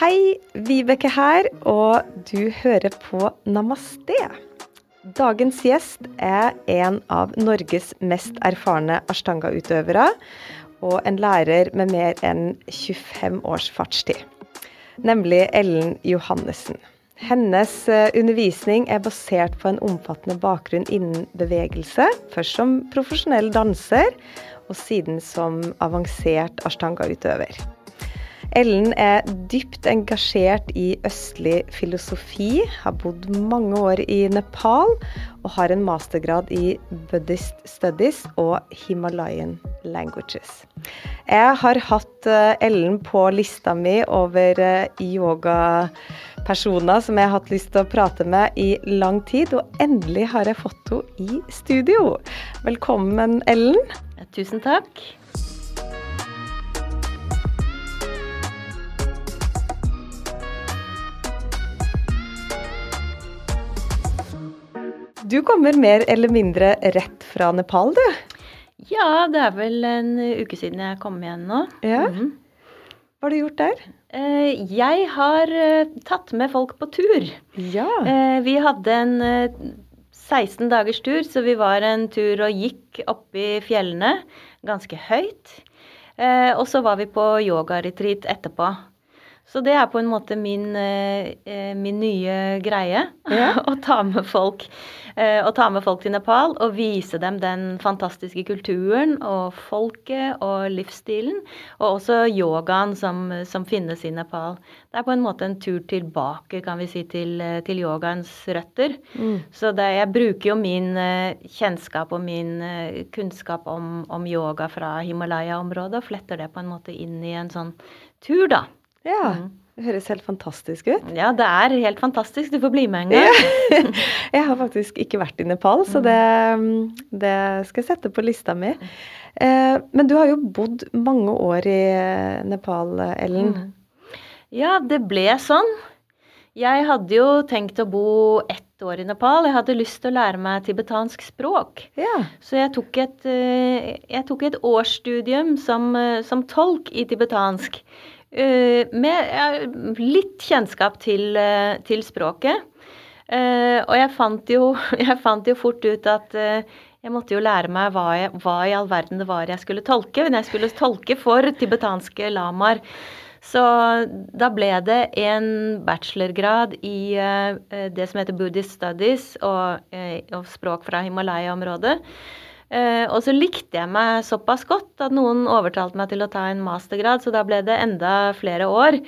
Hei, Vibeke her, og du hører på Namaste. Dagens gjest er en av Norges mest erfarne ashtanga-utøvere, og en lærer med mer enn 25 års fartstid, nemlig Ellen Johannessen. Hennes eh, undervisning er basert på en omfattende bakgrunn innen bevegelse, først som profesjonell danser, og siden som avansert ashtanga-utøver. Ellen er dypt engasjert i østlig filosofi, har bodd mange år i Nepal og har en mastergrad i Buddhist Studies og Himalayan Languages. Jeg har hatt eh, Ellen på lista mi over eh, yogapersoner som jeg har hatt lyst til å prate med i lang tid, og endelig har jeg fått henne i studio. Velkommen, Ellen. Tusen takk. Du kommer mer eller mindre rett fra Nepal, du? Ja, det er vel en uke siden jeg kom igjen nå. Ja. Mm. Hva har du gjort der? Eh, jeg har eh, tatt med folk på tur. Ja. Eh, vi hadde en 16 dagers tur, så vi var en tur og gikk opp i fjellene ganske høyt. Og så var vi på yogaretreat etterpå. Så det er på en måte min, min nye greie. Ja. å ta med folk Eh, å ta med folk til Nepal og vise dem den fantastiske kulturen og folket og livsstilen. Og også yogaen som, som finnes i Nepal. Det er på en måte en tur tilbake, kan vi si, til, til yogaens røtter. Mm. Så det, jeg bruker jo min kjennskap og min kunnskap om, om, yoga fra Himalaya-området og fletter det på en måte inn i en sånn tur, da. Ja. Mm. Det høres helt fantastisk ut. Ja, det er helt fantastisk. Du får bli med en gang. jeg har faktisk ikke vært i Nepal, så det, det skal jeg sette på lista mi. Eh, men du har jo bodd mange år i Nepal, Ellen. Mm. Ja, det ble sånn. Jeg hadde jo tenkt å bo ett år i Nepal. Jeg hadde lyst til å lære meg tibetansk språk. Ja. Så jeg tok et, eh, jeg tok et årsstudium som, eh, som tolk i tibetansk. Uh, med uh, litt kjennskap til, uh, til språket. og jeg fant, jo, jeg fant, jo, fort ut at jeg måtte jo lære meg hva, jeg, hva, i all verden det var jeg skulle tolke. Men jeg skulle tolke for tibetanske lamaer. Så da ble det en bachelorgrad i det som heter Buddhist Studies og, og språk fra Himalaya-området. Eh, og så likte jeg meg såpass godt at noen overtalte meg til å ta en mastergrad, så da ble det enda flere år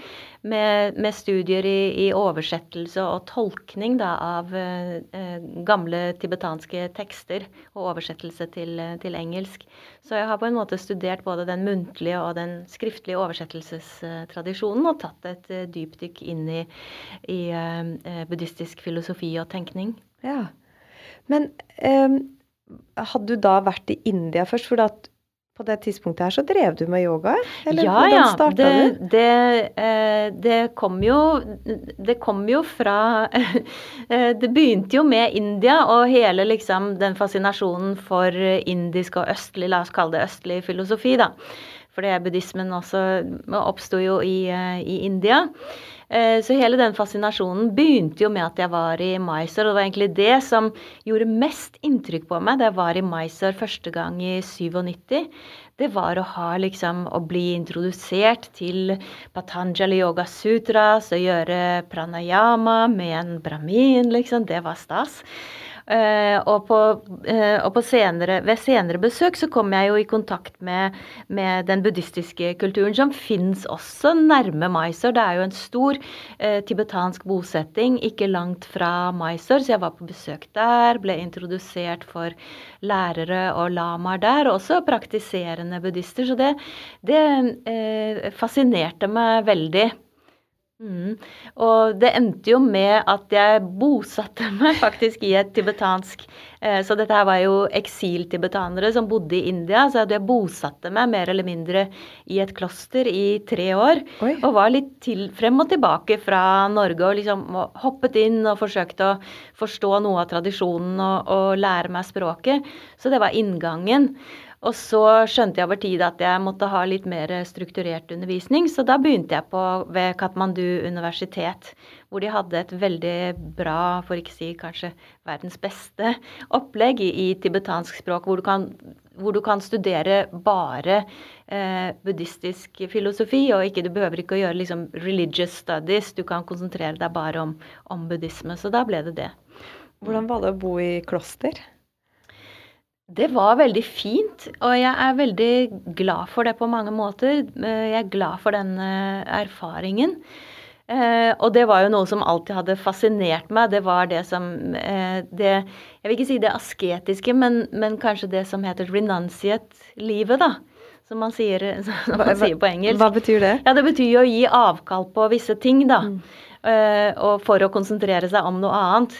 med, med studier i, i, oversettelse og tolkning da, av eh, gamle tibetanske tekster og oversettelse til, til, engelsk. Så jeg har på en måte studert både den muntlige og den skriftlige oversettelsestradisjonen og tatt et dypdykk inn i, i eh, buddhistisk filosofi og tenkning. Ja, men um hadde du da vært i India først? For at på det tidspunktet her så drev du med yoga? Eller ja, hvordan starta ja. det, du? Det, eh, det, kom jo Det kom jo fra eh, Det begynte jo med India og hele liksom den fascinasjonen for indisk og østlig, la oss kalle det østlig filosofi, da. For det er buddhismen også oppsto jo i, eh, i India. Eh, så hele den fascinasjonen begynte jo med at jeg var i Mysore. Og det var egentlig det som gjorde mest inntrykk på meg da jeg var i Mysore første gang i 97. Det var å ha liksom Å bli introdusert til Patanjali Yoga Sutras og gjøre pranayama med en brahmin, liksom. Det var stas. Uh, og, på, uh, og på senere, ved senere besøk så kom jeg jo i kontakt med, med den buddhistiske kulturen, som fins også nærme Mysore. Det er jo en stor uh, tibetansk bosetting ikke langt fra Mysore, så jeg var på besøk der. Ble introdusert for lærere og lamaer der, og også praktiserende buddhister. Så det, det fascinerte meg veldig. Mm. Og det endte jo med at jeg bosatte meg faktisk i et tibetansk eh, Så dette her var jo eksiltibetanere som bodde i India. Så jeg bosatte meg mer eller mindre i et kloster i tre år. Oi. Og var litt til, frem og tilbake fra Norge og liksom og hoppet inn og forsøkte å forstå noe av tradisjonen og, og lære meg språket. Så det var inngangen. Og så skjønte jeg over tid at jeg måtte ha litt mer strukturert undervisning, så da begynte jeg på ved Katmandu universitet, hvor de hadde et veldig bra, for ikke si kanskje verdens beste, opplegg i, i tibetansk språk, hvor du kan, hvor du kan studere bare eh, buddhistisk filosofi, og ikke, du behøver ikke å gjøre liksom, religious studies, du kan konsentrere deg bare om, om buddhisme. Så da ble det det. Hvordan var det å bo i kloster? Det var veldig fint, og jeg er veldig glad for det på mange måter. Eh, jeg er glad for den erfaringen. Eh, og det var jo noe som alltid hadde fascinert meg. Det var det som eh, det, Jeg vil ikke si det asketiske, men, men kanskje det som heter renunciate-livet, da. Som man, sier, som man sier, på engelsk. Hva betyr det? Ja, Det betyr jo å gi avkall på visse ting, da. Mm. Og for å konsentrere seg om noe annet.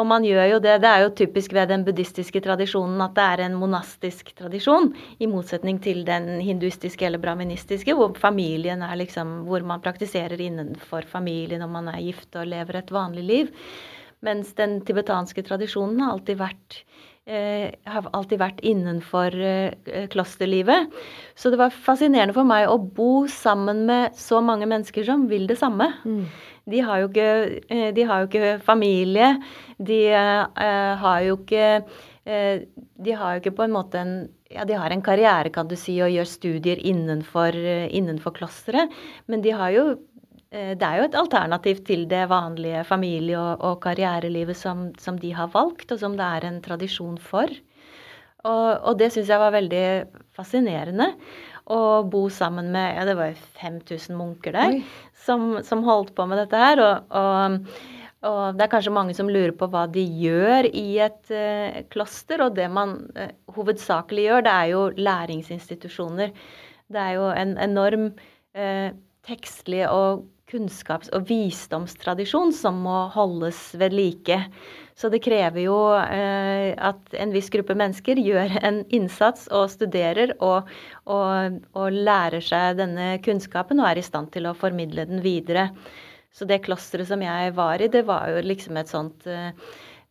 Og man gjør jo det. Det er jo typisk ved den buddhistiske tradisjonen at det er en monastisk tradisjon, i motsetning til den hinduistiske eller brahministiske, hvor familien er liksom Hvor man praktiserer innenfor familien når man er gift og lever et vanlig liv. Mens den tibetanske tradisjonen har alltid vært eh, har alltid vært innenfor eh, klosterlivet. Så det var fascinerende for meg å bo sammen med så mange mennesker som vil det samme. Mm. De har jo ikke, eh, har jo ikke familie. De uh, har jo ikke uh, De har jo ikke på en måte en ja, De har en karriere, kan du si, og gjør studier innenfor, innenfor klosteret. Men de har jo det er jo et alternativ til det vanlige familie- og, og karrierelivet som, som, de har valgt, og som det er en tradisjon for. Og, og det syns jeg var veldig fascinerende Å bo sammen med ja, det var 5000 munker der som, som, holdt på med dette her. Og, og, og, det er kanskje mange som lurer på hva de gjør i et uh, kloster. Og det man uh, hovedsakelig gjør, det er jo læringsinstitusjoner. Det er jo en enorm uh, tekstlig og kunnskaps- og visdomstradisjon som må holdes ved like. Så det krever jo eh, at en viss gruppe mennesker gjør en innsats og studerer og, og, og, lærer seg denne kunnskapen og er i stand til å formidle den videre. Så det klosteret som jeg var i, det var jo liksom et sånt eh,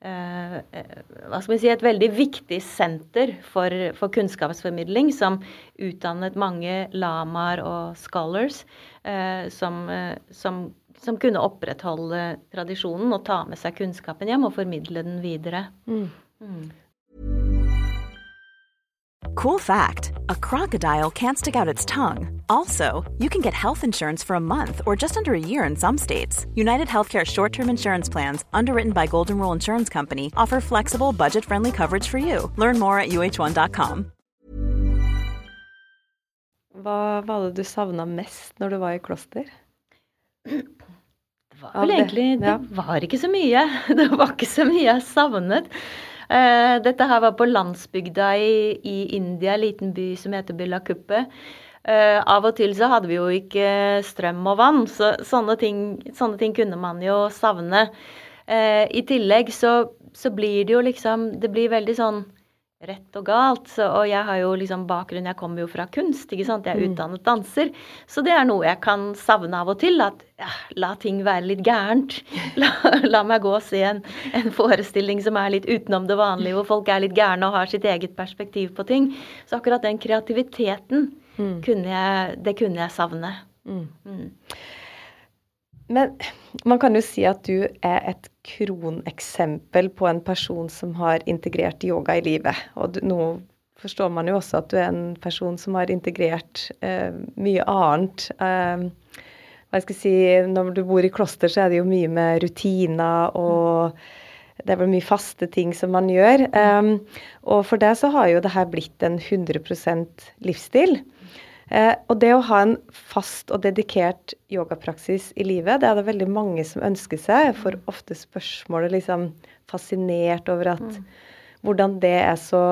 hva skal vi si, et veldig viktig senter for, for kunnskapsformidling, som utdannet mange lamaer og scholars eh, som, eh, som som kunne opprettholde tradisjonen og ta med seg kunnskapen hjem og formidle den videre. Mm. Mm. Cool fact a crocodile can't stick out its tongue. Also, you can get health insurance for a month or just under a year in some states. United Healthcare short term insurance plans, underwritten by Golden Rule Insurance Company, offer flexible, budget friendly coverage for you. Learn more at uh1.com. Hva var det du savna mest når du var i kloster? Det var vel egentlig Det var ikke så mye. Det var ikke så mye jeg savnet. Uh, dette her var på landsbygda i, i India, en liten by som heter Bilakuppe. Uh, av og til så hadde vi jo ikke strøm og vann, så sånne ting, sånne ting kunne man jo savne. Uh, I tillegg så, så, blir det jo liksom Det blir veldig sånn rett og galt. Så, og jeg har jo liksom bakgrunn Jeg kommer jo fra kunst. ikke sant? Jeg er mm. utdannet danser. Så det er noe jeg kan savne av og til. At ja, la ting være litt gærent. La, la meg gå og se en, en, forestilling som er litt utenom det vanlige, hvor folk er litt gærne og har sitt eget perspektiv på ting. Så akkurat den kreativiteten, mm. kunne jeg, det kunne jeg savne. Mm. mm. Men man kan jo si at du er et kroneksempel på en person som har integrert yoga i livet. Og nå forstår man jo også at du er en person som har integrert eh, mye annet. Eh, hva jeg skal si, Når du bor i kloster, så er det jo mye med rutiner og det er vel mye faste ting som man gjør. Um, og for det så har jo det her blitt en 100% livsstil. Eh, og det å ha en fast og dedikert yogapraksis i livet, det er det veldig mange som ønsker seg. Jeg får ofte spørsmålet liksom fascinert over at mm. hvordan det er så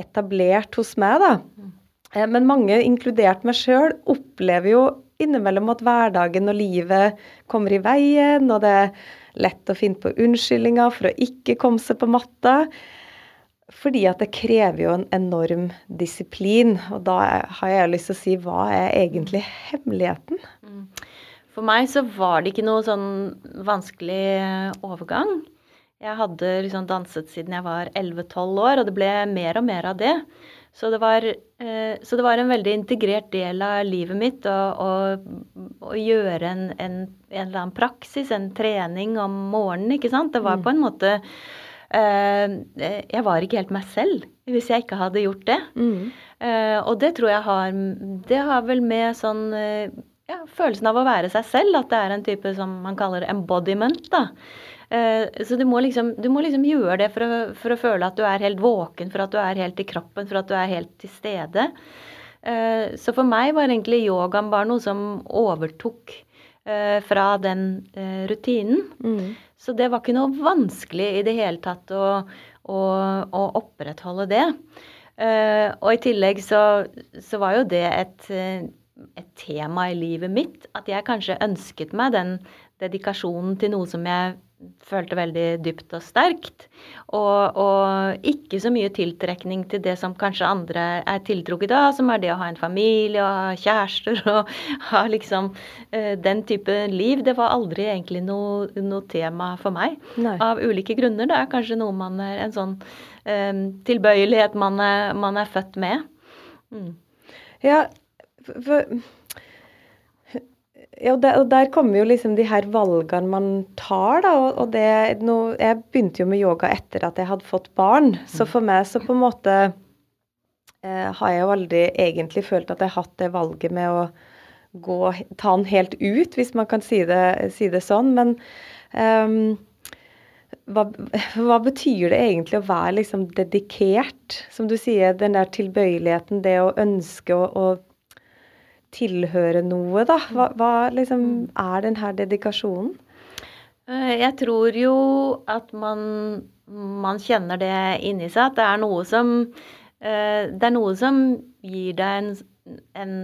etablert hos meg, da. Mm. Eh, men mange, inkludert meg sjøl, opplever jo innimellom at hverdagen og livet kommer i veien, og det er lett å finne på unnskyldninger for å ikke komme seg på matta. Fordi at det krever jo en enorm disiplin. Og da har jeg lyst til å si hva er egentlig hemmeligheten? Mm. For meg så var det ikke noe sånn vanskelig overgang. Jeg hadde liksom danset siden jeg var 11-12 år, og det ble mer og mer av det. Så det, var, eh, så det var en veldig integrert del av livet mitt å, gjøre en, en, en, eller annen praksis, en trening om morgenen, ikke sant. Det var mm. på en måte eh, Jeg var ikke helt meg selv hvis jeg ikke hadde gjort det. Mm. Eh, og det tror jeg har Det har vel med sånn eh, ja, følelsen av å være seg selv, at det er en type som man kaller embodiment, da. Eh, så du må, liksom, du må liksom gjøre det for å, for å, føle at du er helt våken, for at du er helt i kroppen, for at du er helt til stede. Eh, så for meg var egentlig yogaen bare noe som overtok eh, fra den rutinen. Mm. Så det var ikke noe vanskelig i det hele tatt å, å, å opprettholde det. Og i tillegg så, så var jo det et, et tema i livet mitt. At jeg kanskje ønsket meg den dedikasjonen til noe som jeg følte veldig dypt og sterkt. Og, og, ikke så mye tiltrekning til det som kanskje andre er tiltrukket av, som er det å ha en familie og ha kjærester og ha liksom uh, den type liv. Det var aldri egentlig noe, noe tema for meg. Nei. Av ulike grunner. Det er kanskje noe man er en sånn um, tilbøyelighet man er, man er, født med. Mm. Ja, for ja, og der, og der, kommer jo liksom de her valgene man tar, da. Og, og det no, Jeg begynte jo med yoga etter at jeg hadde fått barn. Så mm. for meg så på en måte eh, har jeg jo aldri egentlig følt at jeg har hatt det valget med å gå, ta den helt ut, hvis man kan si det, si det sånn. Men um, hva, hva, betyr det egentlig å være liksom dedikert? Som du sier, den der tilbøyeligheten, det å ønske å, å tilhøre noe, da? Hva, hva liksom mm. er den her dedikasjonen? Eh, jeg tror jo at man, man kjenner det inni seg, at det er noe som eh, Det er noe som gir deg en, en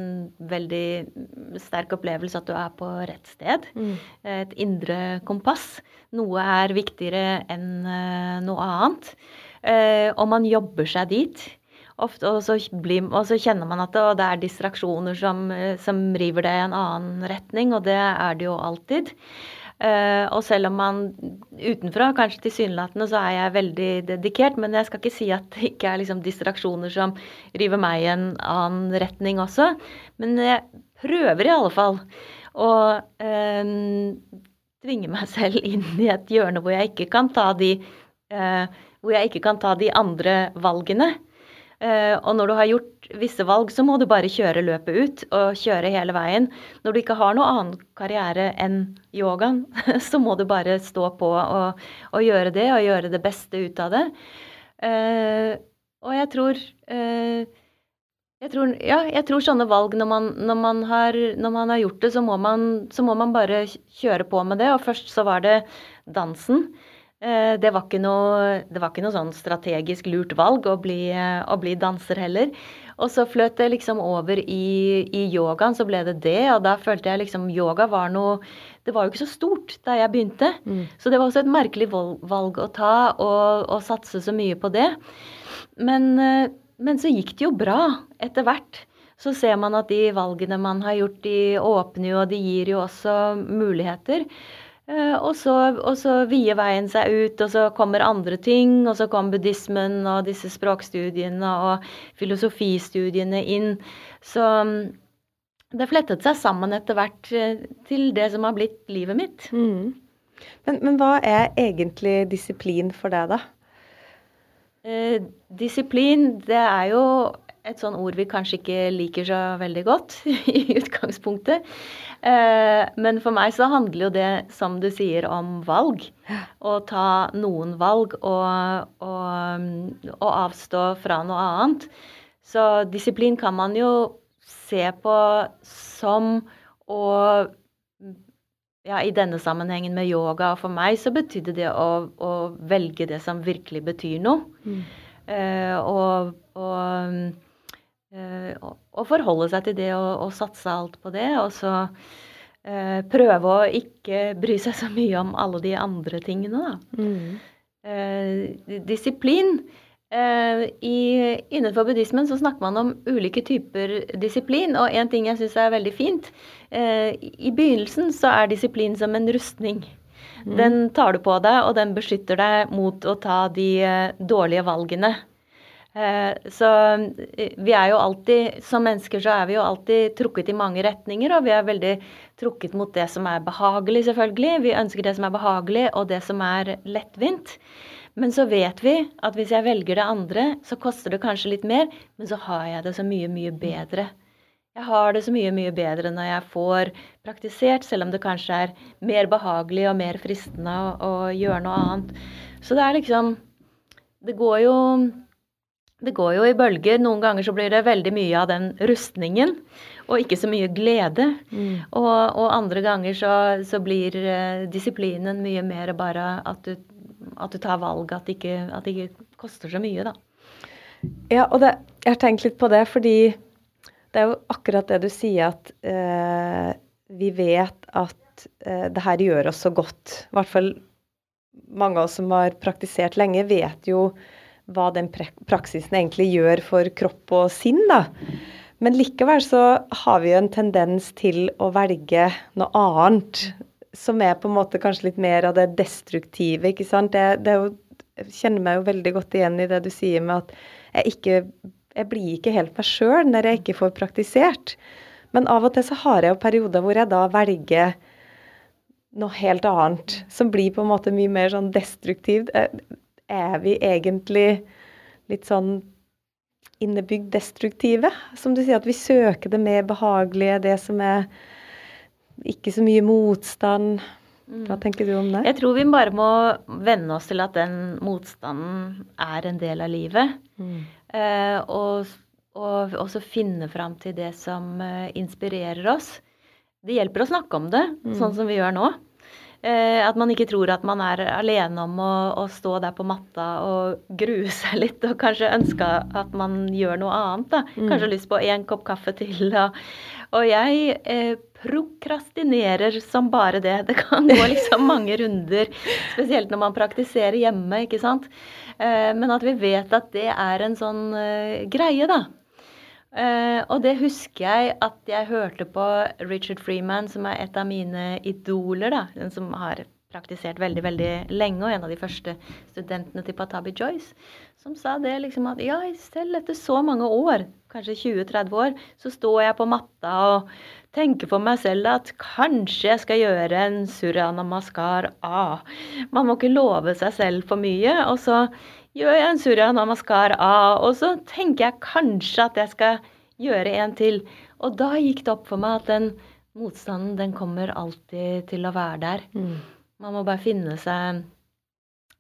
veldig sterk opplevelse at du er på rett sted. Mm. Et indre kompass. Noe er viktigere enn eh, noe annet. Og man jobber seg dit. Ofte, og, så blir, og, så kjenner man at det, det er distraksjoner som, som, river det i en annen retning, og det er det jo alltid. Uh, og selv om man utenfra, kanskje tilsynelatende, så er jeg veldig dedikert, men jeg skal ikke si at det ikke er liksom distraksjoner som river meg i en annen retning også. Men jeg prøver i alle fall å uh, tvinge meg selv inn i et hjørne hvor jeg ikke kan ta de, uh, jeg ikke kan ta de andre valgene. Eh, og når du har gjort visse valg, så må du bare kjøre løpet ut og kjøre hele veien. Når du ikke har noen annen karriere enn yogaen, så må du bare stå på og, og gjøre det, og gjøre det beste ut av det. Uh, og jeg tror, uh, jeg tror Ja, jeg tror sånne valg, når man, når man, har, når man har, gjort det, så må man, så må man bare kjøre på med det. Og først så var det dansen. Eh, det var, noe, det var ikke noe, sånn strategisk lurt valg å bli, å bli danser heller. Og så fløt det liksom over i, i, yogaen, så ble det det. Og da følte jeg liksom yoga var noe Det var jo ikke så stort da jeg begynte. Mm. Så det var også et merkelig valg å ta og, og satse så mye på det. Men, eh, men, så gikk det jo bra etter hvert. Så ser man at de valgene man har gjort, de åpner jo, og de gir jo også muligheter. Eh, og så, og så vier veien seg ut, og så kommer andre ting. Og så kom buddhismen og disse språkstudiene og filosofistudiene inn. Så mm, det flettet seg sammen etter hvert eh, til det som har blitt livet mitt. Mm. Men, men, hva er egentlig disiplin for deg, da? Eh, disiplin, det er jo et sånn ord vi kanskje ikke liker så veldig godt i utgangspunktet. Eh, men for meg så handler jo det, som du sier, om valg. Å ta noen valg og, og, og avstå fra noe annet. Så disiplin kan man jo se på som å ja, I denne sammenhengen med yoga, og for meg så betydde det å, å velge det som virkelig betyr noe. Mm. Uh, og, og Eh, å forholde seg til det og, og, satse alt på det. Og så eh, prøve å ikke bry seg så mye om alle de andre tingene, da. Mm. Eh, disiplin. Eh, i, innenfor buddhismen så snakker man om ulike typer disiplin. Og en ting jeg syns er veldig fint eh, I begynnelsen så er disiplin som en rustning. Mm. Den tar du på deg, og den beskytter deg mot å ta de eh, dårlige valgene. Eh, så eh, vi er jo alltid, som mennesker så er vi jo alltid trukket i mange retninger, og vi er veldig trukket mot det som er behagelig, selvfølgelig. Vi ønsker det som er behagelig, og det som er lettvint. Men så vet vi at hvis jeg velger det andre, så koster det kanskje litt mer, men så har jeg det så mye, mye bedre. Jeg har det så mye, mye bedre når jeg får praktisert, selv om det kanskje er mer behagelig og mer fristende å, å gjøre noe annet. Så det er liksom Det går jo det går jo i bølger. Noen ganger så blir det veldig mye av den rustningen, og ikke så mye glede. Mm. Og, og, andre ganger så, så blir uh, disiplinen mye mer bare at du, at du tar valg, at det, ikke, at det ikke koster så mye, da. Ja, og det, jeg har tenkt litt på det, fordi det er jo akkurat det du sier, at eh, vi vet at eh, det her gjør oss så godt. I hvert fall mange av oss som har praktisert lenge, vet jo hva den praksisen egentlig gjør for kropp og sinn. da. Men likevel så har vi jo en tendens til å velge noe annet. Som er på en måte kanskje litt mer av det destruktive. ikke sant? Det, det jo, jeg kjenner meg jo veldig godt igjen i det du sier med at jeg ikke jeg blir ikke helt meg sjøl når jeg ikke får praktisert. Men av og til så har jeg jo perioder hvor jeg da velger noe helt annet. Som blir på en måte mye mer sånn destruktivt er vi egentlig litt sånn innebygd destruktive? Som du sier, at vi søker det mer behagelige, det som er ikke så mye motstand. Hva mm. tenker du om det? Jeg tror vi bare må venne oss til at den motstanden er en del av livet. Mm. Eh, og, og også finne fram til det som uh, inspirerer oss. Det hjelper å snakke om det, mm. sånn som vi gjør nå. Eh, at man ikke tror at man er alene om å, å, stå der på matta og grue seg litt, og kanskje ønske at man gjør noe annet. da. Mm. Lyst på en kopp kaffe til. Og, og jeg eh, prokrastinerer som bare det. Det kan gå liksom mange runder, spesielt når man praktiserer hjemme, ikke sant. Eh, men at vi vet at det er en sånn eh, greie, da. Uh, og det husker jeg at jeg hørte på Richard Freeman, som er et av mine idoler. da, Den som har praktisert veldig veldig lenge, og en av de første studentene til Patabi Joyce, som sa det liksom at ja, selv etter så mange år, kanskje 20-30 år, så står jeg på matta og tenker for meg selv at kanskje jeg skal gjøre en surya namaskar A. Man må ikke love seg selv for mye. Og så gjør jeg en surya namaskar av?» og så tenker jeg kanskje at jeg skal gjøre en til. Og da gikk det opp for meg at den motstanden, den kommer alltid til å være der. Mm. Man må bare finne seg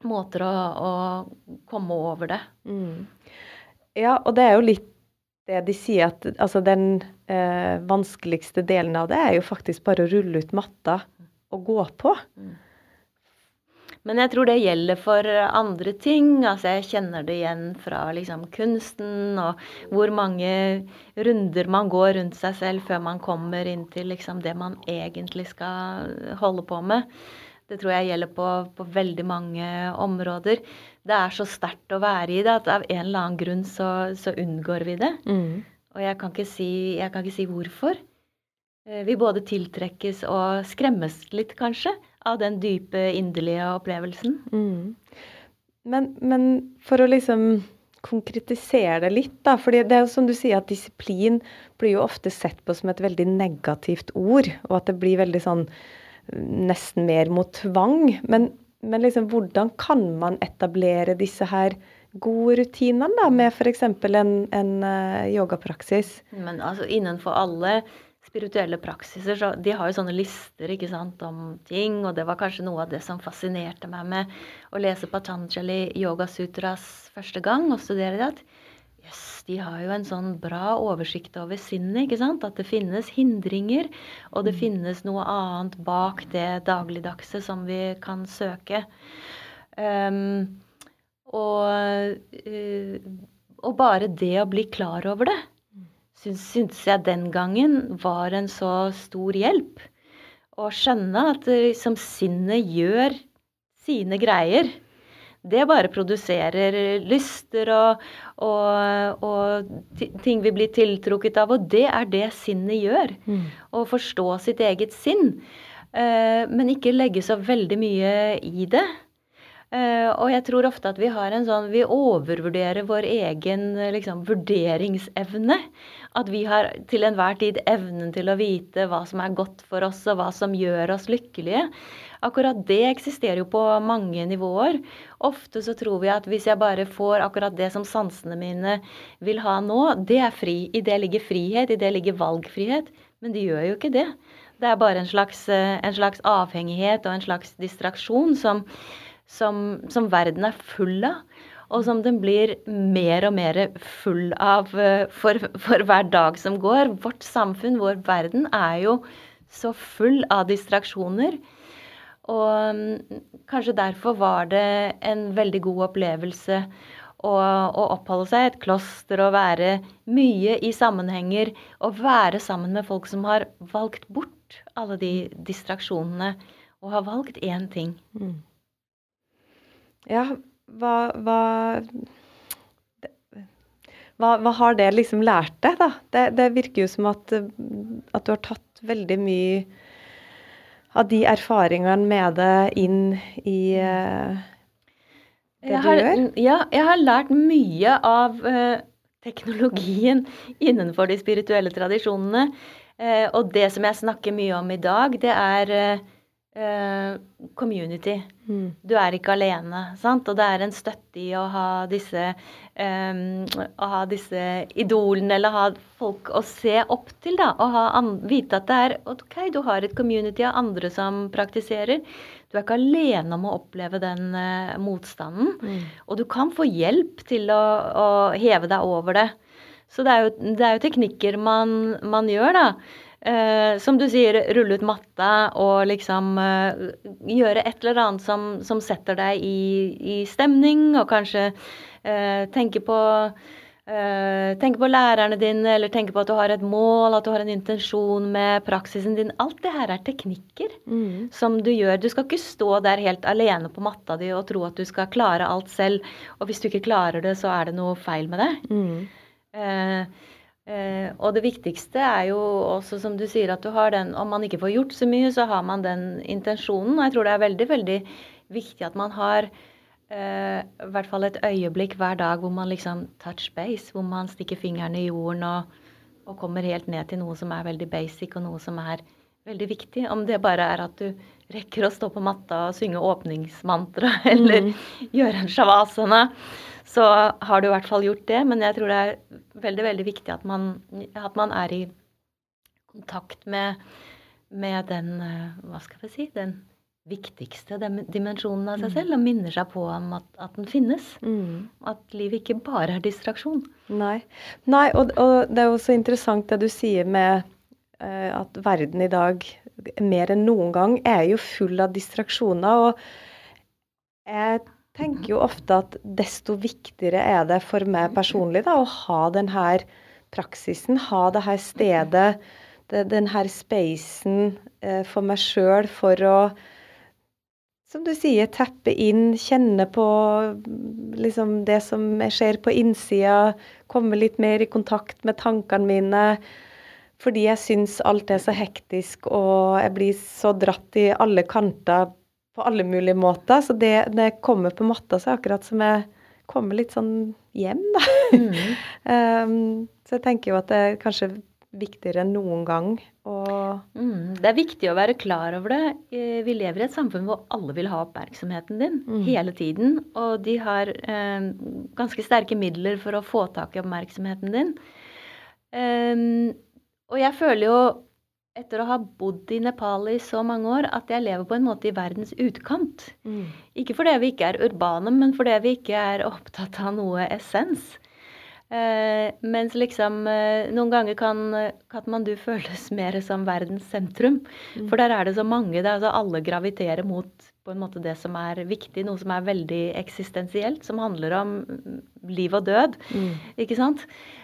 måter å, å komme over det. Mm. Ja, og det er jo litt det de sier at altså den eh, vanskeligste delen av det er jo faktisk bare å rulle ut matta og gå på. Mm. Men jeg tror det gjelder for andre ting. Altså jeg kjenner det igjen fra liksom kunsten og hvor mange runder man går rundt seg selv før man kommer inn til liksom det man egentlig skal holde på med. Det tror jeg gjelder på, på veldig mange områder. Det er så sterkt å være i det at av en eller annen grunn så, så unngår vi det. Mm. Og jeg kan, si, jeg kan ikke si hvorfor. Eh, vi både tiltrekkes og skremmes litt, kanskje av den dype, inderlige opplevelsen. Mm. Men, men, for å liksom konkretisere det litt, da. For det er jo som du sier, at disiplin blir jo ofte sett på som et veldig negativt ord. Og at det blir veldig sånn nesten mer mot tvang. Men, men liksom, hvordan kan man etablere disse her gode rutinene da, med f.eks. en, en uh, yogapraksis? Men altså innenfor alle spirituelle praksiser, så de har jo sånne lister ikke sant, om ting. Og det var kanskje noe av det som fascinerte meg med å lese Patanjali Yoga Sutras første gang og studere det. at Yes, de har jo en sånn bra oversikt over sinnet. ikke sant? At det finnes hindringer, og det mm. finnes noe annet bak det dagligdagse som vi kan søke. Um, og, uh, og bare det å bli klar over det syntes jeg den gangen var en så stor hjelp. Å skjønne at liksom sinnet gjør sine greier. Det bare produserer lyster og, og, og ting vi blir tiltrukket av. Og det er det sinnet gjør. Mm. Å forstå sitt eget sinn. Uh, men ikke legge så veldig mye i det. Uh, og jeg tror ofte at vi har en sånn Vi overvurderer vår egen liksom, vurderingsevne. At vi har til enhver tid evnen til å vite hva som er godt for oss, og hva som gjør oss lykkelige. Akkurat det eksisterer jo på mange nivåer. Ofte så tror vi at hvis jeg bare får akkurat det som sansene mine vil ha nå, det er fri. I det ligger frihet, i det ligger valgfrihet. Men det gjør jo ikke det. Det er bare en slags, eh, en slags avhengighet og en slags distraksjon som som, som verden er full av. Og som den blir mer og mer full av eh, for, for, hver dag som går. Vårt samfunn, vår verden, er jo så full av distraksjoner. Og mm, kanskje derfor var det en veldig god opplevelse å, å oppholde seg i et kloster og være mye i sammenhenger. Og være sammen med folk som har valgt bort alle de distraksjonene. Og har valgt én ting. Mm. Ja, hva, hva, hva, hva har det liksom lært deg, da? Det, det virker jo som at, at, du har tatt veldig mye av de erfaringene med det inn i uh, det har, du gjør? Ja, jeg har lært mye av uh, teknologien innenfor de spirituelle tradisjonene. Uh, og det som jeg snakker mye om i dag, det er Uh, community. Mm. Du er ikke alene. sant? Og det er en støtte i å ha disse um, Å ha disse idolene, eller ha folk å se opp til, da. Og vite at det er OK, du har et community av andre som praktiserer. Du er ikke alene om å oppleve den uh, motstanden. Mm. Og du kan få hjelp til å, å, heve deg over det. Så det er jo, det er jo teknikker man, man gjør, da. Eh, som du sier, rulle ut matta og liksom eh, gjøre et eller annet som, som setter deg i, i, stemning, og kanskje eh, tenke på Uh, tenke på lærerne dine, eller tenke på at du har et mål, at du har en intensjon med praksisen din. Alt det her er teknikker mm. som du gjør. Du skal ikke stå der helt alene på matta di og tro at du skal klare alt selv. Og hvis du ikke klarer det, så er det noe feil med det. Mm. Uh, Eh, og det viktigste er jo også, som du sier, at du har den Om man ikke får gjort så mye, så har man den intensjonen. Og jeg tror det er veldig, veldig viktig at man har eh, i hvert fall et øyeblikk hver dag hvor man liksom touch base. Hvor man stikker fingeren i jorden og, og kommer helt ned til noe som er veldig basic, og noe som er veldig viktig. Om det bare er at du rekker å stå på matta og synge åpningsmantra, eller mm. gjøre en shavasana så har du i hvert fall gjort det. Men jeg tror det er veldig, veldig viktig at man, at man er i kontakt med, med, den eh, Hva skal vi si? Den viktigste dimensjonen av seg mm. selv, og minner seg på at, at den finnes. Mm. At livet ikke bare er distraksjon. Nei, Nei og, og, det er jo så interessant det du sier med uh, at verden i dag mer enn noen gang er jo full av distraksjoner. og jeg tenker jo ofte at desto viktigere er det for meg personlig da, å ha denne praksisen, ha det her stedet, det, denne spacen eh, for meg sjøl for å som du sier, teppe inn, kjenne på liksom det som skjer på innsida. Komme litt mer i kontakt med tankene mine. Fordi jeg syns alt er så hektisk, og jeg blir så dratt i alle kanter på alle mulige måter. Så det, det kommer på matta, så er akkurat som jeg kommer litt sånn hjem, da. Mm. um, så jeg tenker jo at det er kanskje viktigere enn noen gang. Mm, det er viktig å være klar over det. Eh, vi lever i et samfunn hvor alle vil ha oppmerksomheten din mm. hele tiden. Og de har um, ganske sterke midler for å få tak i oppmerksomheten din. Um, og jeg føler jo etter å ha bodd i Nepal i så mange år at jeg lever på en måte i verdens utkant. Mm. Ikke fordi vi ikke er urbane, men fordi vi ikke er opptatt av noe essens. Eh, mens liksom eh, noen ganger kan Katmandu føles mer som verdens sentrum. Mm. For der er det så mange. Det altså alle graviterer mot på en måte det som er viktig, noe som er veldig eksistensielt, som handler om liv og død. Mm. Ikke sant?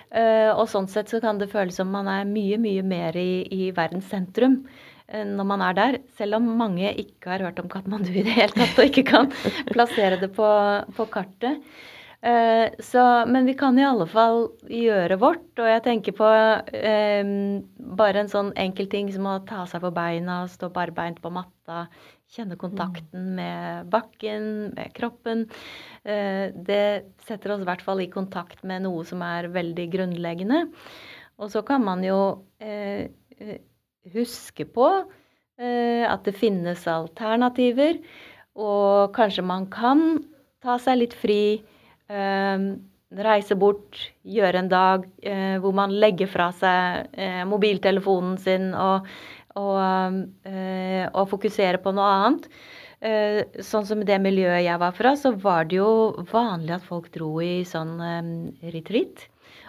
Uh, og sånn sett så kan det føles som man er mye, mye mer i, i verdens sentrum uh, når man er der. Selv om mange ikke har hørt om Katmandu i det hele tatt og ikke kan plassere det på, på kartet. Uh, så, men vi kan i alle fall gjøre vårt. Og jeg tenker på bare en sånn enkel ting som å ta seg på beina, stå barbeint på matta, kjenne kontakten med bakken, med kroppen. Eh, det setter oss i hvert fall i kontakt med noe som er veldig grunnleggende. Og så kan man jo eh, huske på at det finnes alternativer, og kanskje man kan ta seg litt fri reise bort, gjøre en dag eh, hvor man legger fra seg eh, mobiltelefonen sin og, og, eh, og fokuserer på noe annet. Eh, sånn som det miljøet jeg var fra, så var det jo vanlig at folk dro i sånn eh, retreat.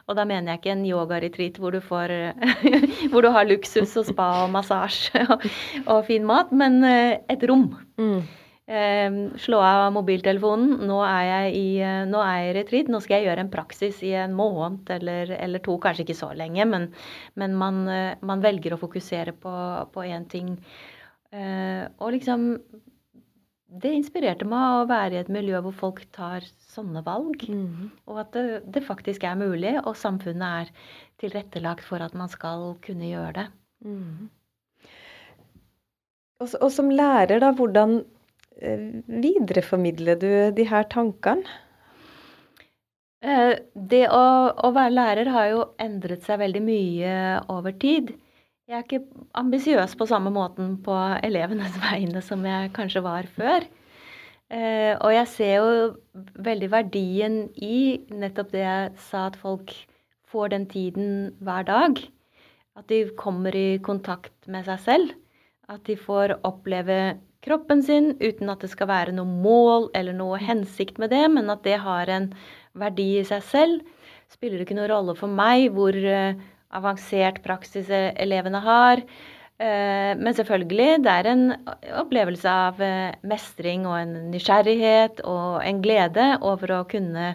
Og da mener jeg ikke en yoga-retreat hvor, hvor, du har luksus og spa og massasje og, og fin mat, men et rom. Mm. Eh, slå av mobiltelefonen. Nå er jeg i, eh, nå er jeg i retreat. Nå skal jeg gjøre en praksis i en måned eller, eller to. Kanskje ikke så lenge, men, men man, eh, man, velger å fokusere på én ting. Eh, og liksom Det inspirerte meg å være i et miljø hvor folk tar sånne valg. Mm. Og at det, det, faktisk er mulig, og samfunnet er tilrettelagt for at man skal kunne gjøre det. Mm. Og, og som lærer, da, hvordan videreformidler du de her tankene? Eh, det å, å, være lærer har jo endret seg veldig mye over tid. Jeg er ikke ambisiøs på samme måten på elevenes vegne som jeg kanskje var før. Eh, og jeg ser jo veldig verdien i nettopp det jeg sa, at folk får den tiden hver dag. At de kommer i kontakt med seg selv. At de får oppleve kroppen sin uten at det skal være noe mål eller noe hensikt med det, men at det har en verdi i seg selv. Spiller det ikke noen rolle for meg hvor uh, avansert praksis elevene har. Uh, men selvfølgelig, det er en opplevelse av uh, mestring og en nysgjerrighet og en glede over å kunne,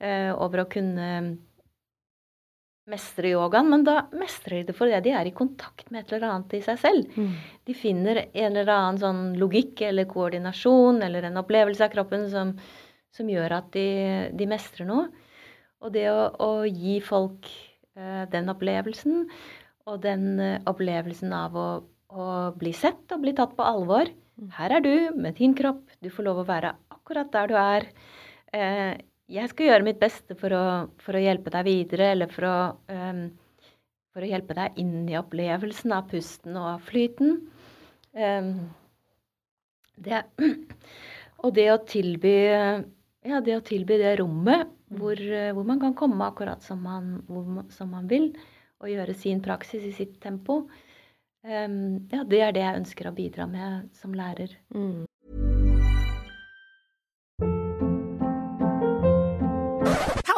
over å kunne mestre yogaen, men da mestrer de det fordi de er i kontakt med et eller annet i seg selv. Mm. De finner en eller annen sånn logikk eller koordinasjon eller en opplevelse av kroppen som, som gjør at de, de, mestrer noe. Og det å, å gi folk uh, den opplevelsen, og den uh, opplevelsen av å, å, bli sett og bli tatt på alvor mm. Her er du med din kropp, du får lov å være akkurat der du er. Uh, jeg skal gjøre mitt beste for å, for å hjelpe deg videre, eller for å, um, for å, hjelpe deg inn i opplevelsen av pusten og av flyten. Um, det, og det å tilby ja, det å tilby det rommet hvor, hvor man kan komme akkurat som man, hvor, som man, vil, og gjøre sin praksis i sitt tempo, um, ja, det er det jeg ønsker å bidra med som lærer. Mm.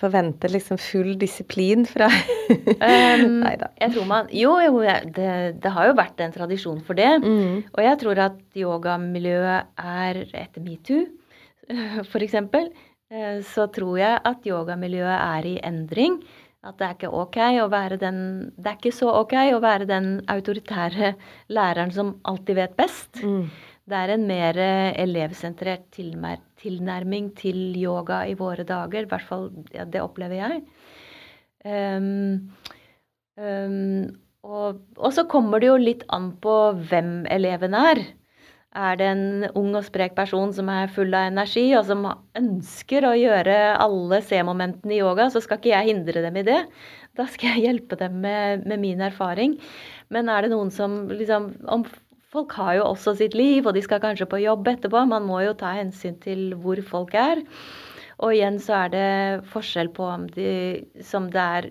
forventer liksom full disiplin fra um, Nei da. Jeg tror man Jo, jo det, det, har jo vært en tradisjon for det. Mm. Og jeg tror at yogamiljøet er etter metoo, eksempel Eh, så tror jeg at yogamiljøet er i endring. At det er ikke ok å være den Det er ikke så ok å være den autoritære læreren som alltid vet best. Mm. Det er en mer eh, elevsentrert tilnærming til yoga i våre dager. I hvert fall ja, det opplever jeg. Um, um, og, og, så kommer det jo litt an på hvem eleven er. er det en ung og sprek person som er full av energi, og som ønsker å gjøre alle C-momentene i yoga, så skal ikke jeg hindre dem i det. Da skal jeg hjelpe dem med, med min erfaring. Men er det noen som liksom om, Folk har jo også sitt liv, og de skal kanskje på jobb etterpå. Man må jo ta hensyn til hvor folk er. Og igjen så er det forskjell på om, de, det er,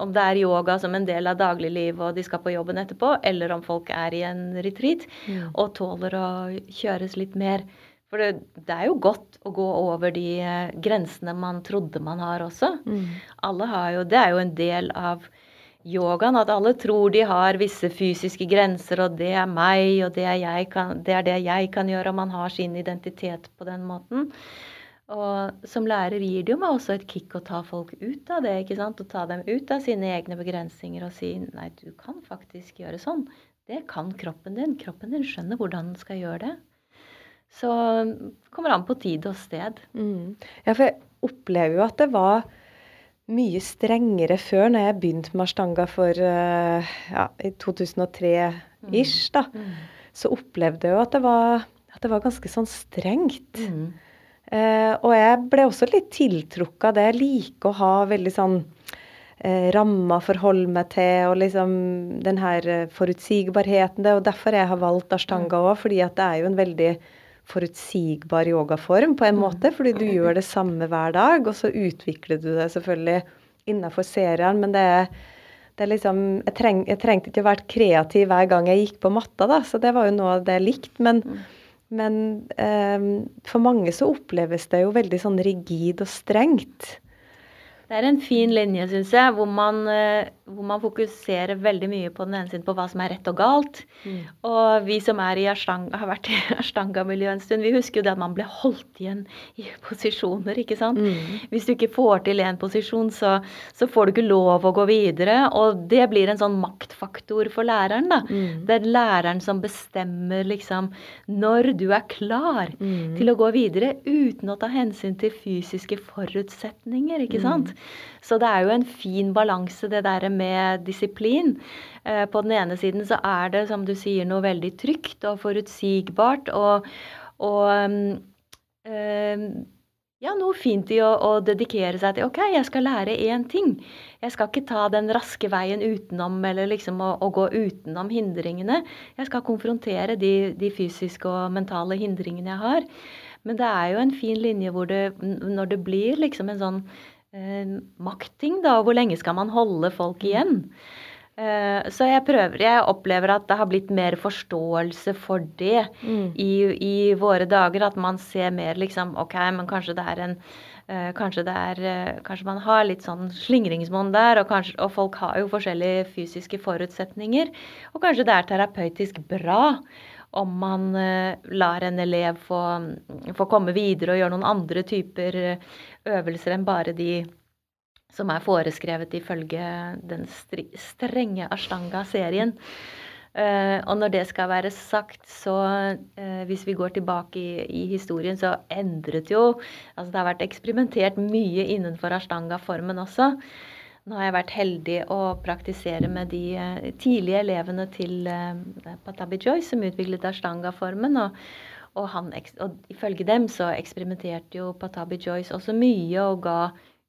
om det er yoga som en del av dagliglivet og de skal på jobben etterpå, eller om folk er i en retreat mm. og tåler å kjøres litt mer. For det, det, er jo godt å gå over de eh, grensene man trodde man har også. Mm. Alle har jo, Det er jo en del av yogaen at alle tror de har visse fysiske grenser, og det er meg, og det er, kan, det er det jeg kan gjøre, og man har sin identitet på den måten. Og som lærer gir det jo meg også et kick å ta folk ut av det. ikke sant? Å ta dem ut av sine egne begrensninger og si nei, du kan faktisk gjøre sånn. Det kan kroppen din. Kroppen din skjønner hvordan den skal gjøre det. Så kommer an på tid og sted. Mm. Ja, for jeg opplever jo at det var mye strengere før, når jeg begynte med ashtanga for uh, ja, i 2003-ish, da. Mm. Mm. Så opplevde jeg jo at det var, at det var ganske sånn strengt. Mm. Eh, og jeg ble også litt tiltrukket av det. Jeg liker å ha veldig sånn eh, rammer å forholde meg til, og liksom den her eh, forutsigbarheten. Det er jo derfor jeg har valgt ashtanga òg, fordi at det er jo en veldig forutsigbar yogaform på en mm. måte. Fordi du gjør det samme hver dag, og så utvikler du det selvfølgelig innafor serien. Men det er, det er liksom jeg, treng, jeg, trengte ikke å være kreativ hver gang jeg gikk på matta, da, så det var jo noe av det jeg likte. Men mm. Men eh, for mange så oppleves det jo veldig sånn rigid og strengt. Det er en fin linje, syns jeg, hvor man, eh, hvor man, fokuserer veldig mye på den ene siden på hva som er rett og galt. Mm. Og vi som er i Ashtanga, har vært i Ashtanga-miljøet en stund, vi husker jo det at man ble holdt igjen i posisjoner, ikke sant. Mm. Hvis du ikke får til en posisjon, så, så, får du ikke lov å gå videre. Og det blir en sånn maktfaktor for læreren, da. Mm. Det er læreren som bestemmer liksom når du er klar mm. til å gå videre uten å ta hensyn til fysiske forutsetninger, ikke sant. Så det er jo en fin balanse, det der med disiplin. Eh, på den ene siden så er det, som du sier, noe veldig trygt og forutsigbart og, og øh, ja, noe fint i å, å, dedikere seg til OK, jeg skal lære én ting. Jeg skal ikke ta den raske veien utenom eller liksom å, å gå utenom hindringene. Jeg skal konfrontere de, de, fysiske og mentale hindringene jeg har. Men det er jo en fin linje hvor det, når det blir liksom en sånn eh, maktting, da. Hvor lenge skal man holde folk igjen? Eh, så jeg prøver Jeg opplever at det har blitt mer forståelse for det mm. i, i, våre dager. At man ser mer liksom OK, men kanskje det er en eh, Kanskje, det er, eh, kanskje man har litt sånn slingringsmonn der, og, kanskje, og folk har jo forskjellige fysiske forutsetninger. Og kanskje det er terapeutisk bra om man uh, lar en elev få, få, komme videre og gjøre noen andre typer øvelser enn bare de som er foreskrevet ifølge den strenge Ashtanga-serien. Uh, og når det skal være sagt, så hvis vi går tilbake i, i, historien, så endret jo Altså det har vært eksperimentert mye innenfor Ashtanga-formen også. Nå har jeg vært heldig å praktisere med de uh, tidlige elevene til Patabi Joy, som utviklet Ashtanga-formen. og og, han, og, ifølge dem så eksperimenterte jo Patabi Joyce også mye og ga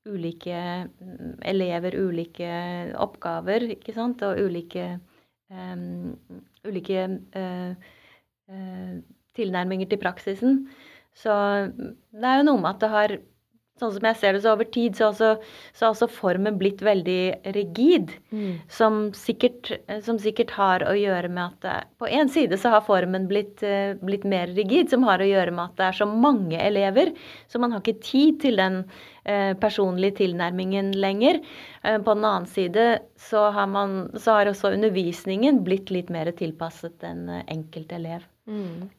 ulike mm, elever ulike oppgaver, ikke sant, og ulike, um, ulike uh, uh, tilnærminger til praksisen. Så mm, det er jo noe med at det har sånn som jeg ser det, så over tid så har også, formen blitt veldig rigid. Mm. Som, sikkert, som, sikkert, har å gjøre med at det, På én side så har formen blitt, eh, blitt, mer rigid, som har å gjøre med at det er så mange elever, så man har ikke tid til den eh, personlige tilnærmingen lenger. Eh, på den annen side så har, man, så har også undervisningen blitt litt mer tilpasset en eh, enkelt elev. Mm.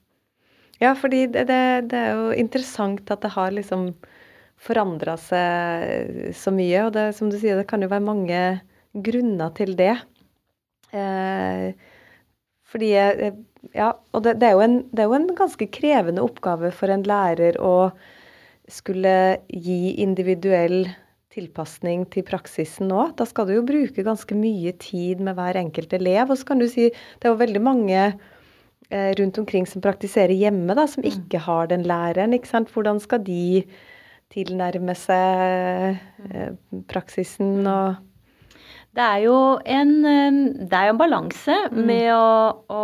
Ja, fordi det, det, det er jo interessant at det har liksom forandra seg så mye. Og det, som du sier, det kan jo være mange grunner til det. Eh, fordi Ja, og det, det, er en, det, er jo en, ganske krevende oppgave for en lærer å skulle gi individuell tilpasning til praksisen nå. Da skal du jo bruke ganske mye tid med hver enkelt elev. Og så kan du si det er jo veldig mange eh, rundt omkring som praktiserer hjemme, da, som mm. ikke har den læreren. ikke sant? Hvordan skal de tilnærme seg eh, praksisen mm. og det er jo en, det er jo en balanse mm. med å, å,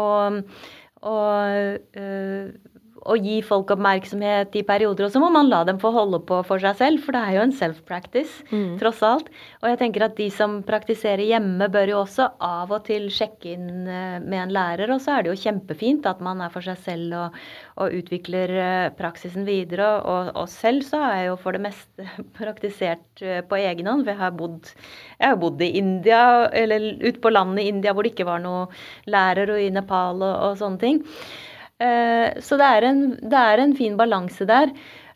å uh, å gi folk oppmerksomhet i perioder. Og så må man la dem få holde på for seg selv, for det er jo en self-practice, mm. tross alt. Og jeg tenker at de som praktiserer hjemme, bør jo også av og til sjekke inn eh, med en lærer. Og så er det jo kjempefint at man er for seg selv og, og utvikler eh, praksisen videre. Og, og, selv så har jeg jo for det meste praktisert eh, på egen hånd. Jeg har bodd, jeg har bodd i India, eller ute på landet i India hvor det ikke var noe lærer, og i Nepal og, og sånne ting. Eh, så det er en, det er en fin balanse der.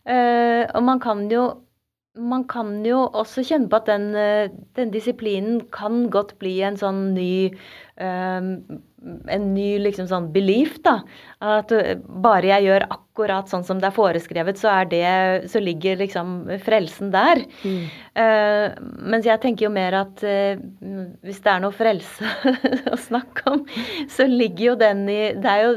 Eh, og man kan jo man kan jo også kjenne på at den, eh, den disiplinen kan godt bli en sånn ny en ny liksom sånn belief, da. At bare jeg gjør akkurat sånn som det er foreskrevet, så, er det, så ligger liksom frelsen der. Mm. Uh, mens jeg tenker jo mer at uh, hvis det er noe frelse å snakke om, så ligger jo den i Det er jo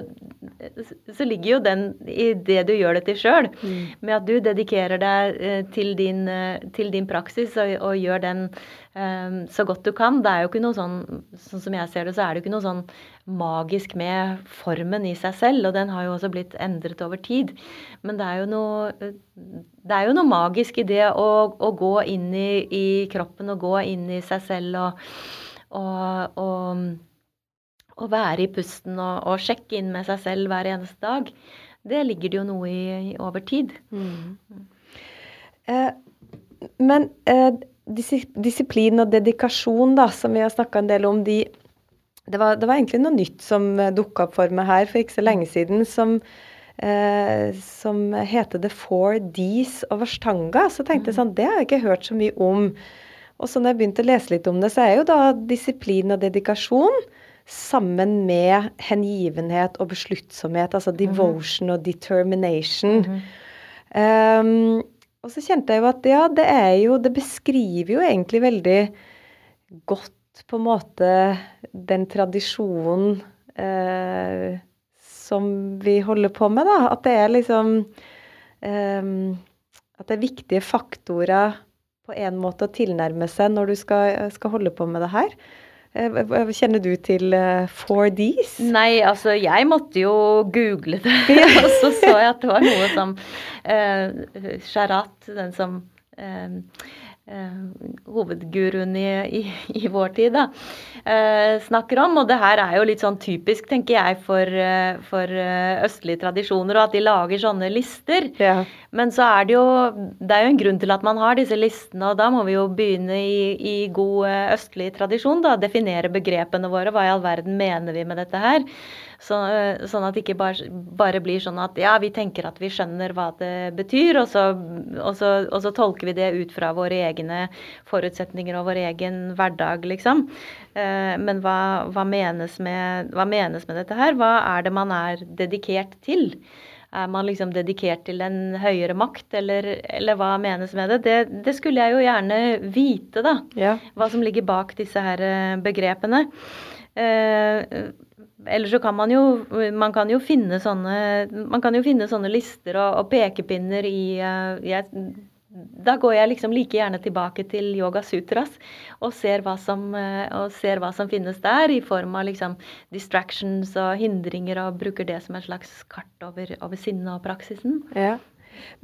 så ligger jo den i det du gjør det til sjøl. Mm. Med at du dedikerer deg til, din, til din, praksis og, og gjør den så godt du kan. Det er jo ikke noe sånn Sånn som jeg ser det, så er det ikke noe sånn magisk med formen i seg selv, og den har jo også blitt endret over tid. Men det er jo noe, er jo noe magisk i det å, å gå inn i, i, kroppen og gå inn i seg selv og, og, og, og være i pusten og, sjekke inn med seg selv hver eneste dag. Det ligger det jo noe i over tid. Mm. Eh, men eh, disiplin og dedikasjon, da, som vi har snakka en del om, de det var, det var, egentlig noe nytt som eh, dukka opp for meg her for ikke så lenge siden, som, eh, som heter The Four Ds over Stanga Så tenkte jeg mm. sånn, det har jeg ikke hørt så mye om. Og så når jeg begynte å lese litt om det, så er jo da disiplin og dedikasjon sammen med hengivenhet og besluttsomhet, altså mm-hmm. devotion og determination. Mm -hmm. um, og så kjente jeg jo at ja, det er jo Det beskriver jo egentlig veldig godt på en måte den tradisjonen eh, som vi holder på med, da. At det er liksom eh, At det er viktige faktorer på en måte å tilnærme seg når du skal, skal holde på med det her. Eh, kjenner du til 4Ds? Eh, Nei, altså jeg måtte jo google det. og så så jeg at det var noe som eh, Sharat, den som eh, hovedguruen i, i, i, vår tid, da, eh, snakker om. Og det her er jo litt sånn typisk, tenker jeg, for, eh, for eh, østlige tradisjoner, og at de lager sånne lister. Ja. Men så er det jo Det er jo en grunn til at man har disse listene, og da må vi jo begynne i, i god eh, østlig tradisjon, da. Definere begrepene våre. Hva i all verden mener vi med dette her? Så, eh, sånn at det ikke bare, bare, blir sånn at ja, vi tenker at vi skjønner hva det betyr, og så, og, så, og så, tolker vi det ut fra våre egne forutsetninger og vår egen hverdag, liksom. Eh, men hva, hva, menes med, hva menes med dette her? Hva er det man er dedikert til? Er man liksom dedikert til en høyere makt, eller, eller hva menes med det? det? det? skulle jeg jo gjerne vite, da. Ja. Hva som ligger bak disse her eh, begrepene. Eh, Ellers så kan man jo man kan jo finne sånne, jo finne sånne lister og, og pekepinner i uh, jeg, Da går jeg liksom like gjerne tilbake til Yoga Sutras og ser som, uh, og ser hva som finnes der, i form av liksom distractions og hindringer, og bruker det som en slags kart over, over sinnet og praksisen. Ja.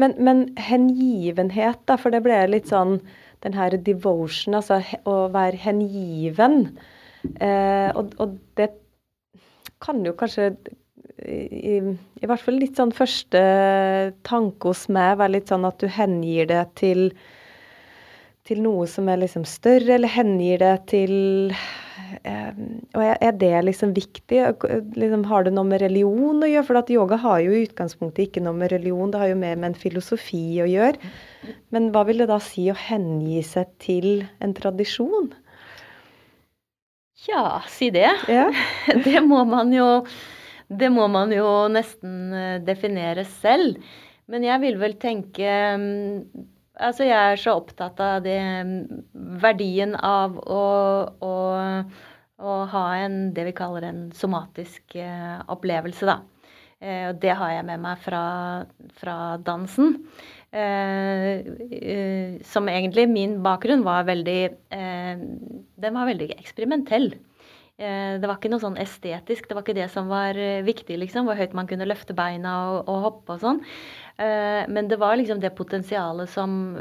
Men, men, hengivenhet, da, for det ble litt sånn den her devotion, altså å være hengiven. Eh, og, og det kan jo kanskje i, i, hvert fall litt sånn første tanke hos meg være litt sånn at du hengir det til til noe som er liksom større, eller hengir det til eh, Og er det liksom viktig? Liksom, har det noe med religion å gjøre? For at yoga har jo i utgangspunktet ikke noe med religion, det har jo mer med en filosofi å gjøre. Men hva vil det da si å hengi seg til en tradisjon? Ja, si det. Ja. Det må man jo Det må man jo nesten eh, definere selv. Men jeg vil vel tenke mm, Altså, jeg er så opptatt av det mm, verdien av å, å, å ha en, det vi kaller en somatisk eh, opplevelse, da. Eh, og det har jeg med meg fra, fra dansen. Eh, eh, som egentlig min bakgrunn var veldig Den var veldig eksperimentell. Det var ikke noe sånn estetisk. Det var ikke det som var viktig, liksom. Hvor høyt man kunne løfte beina og, og hoppe og sånn. Men det var liksom det potensialet som,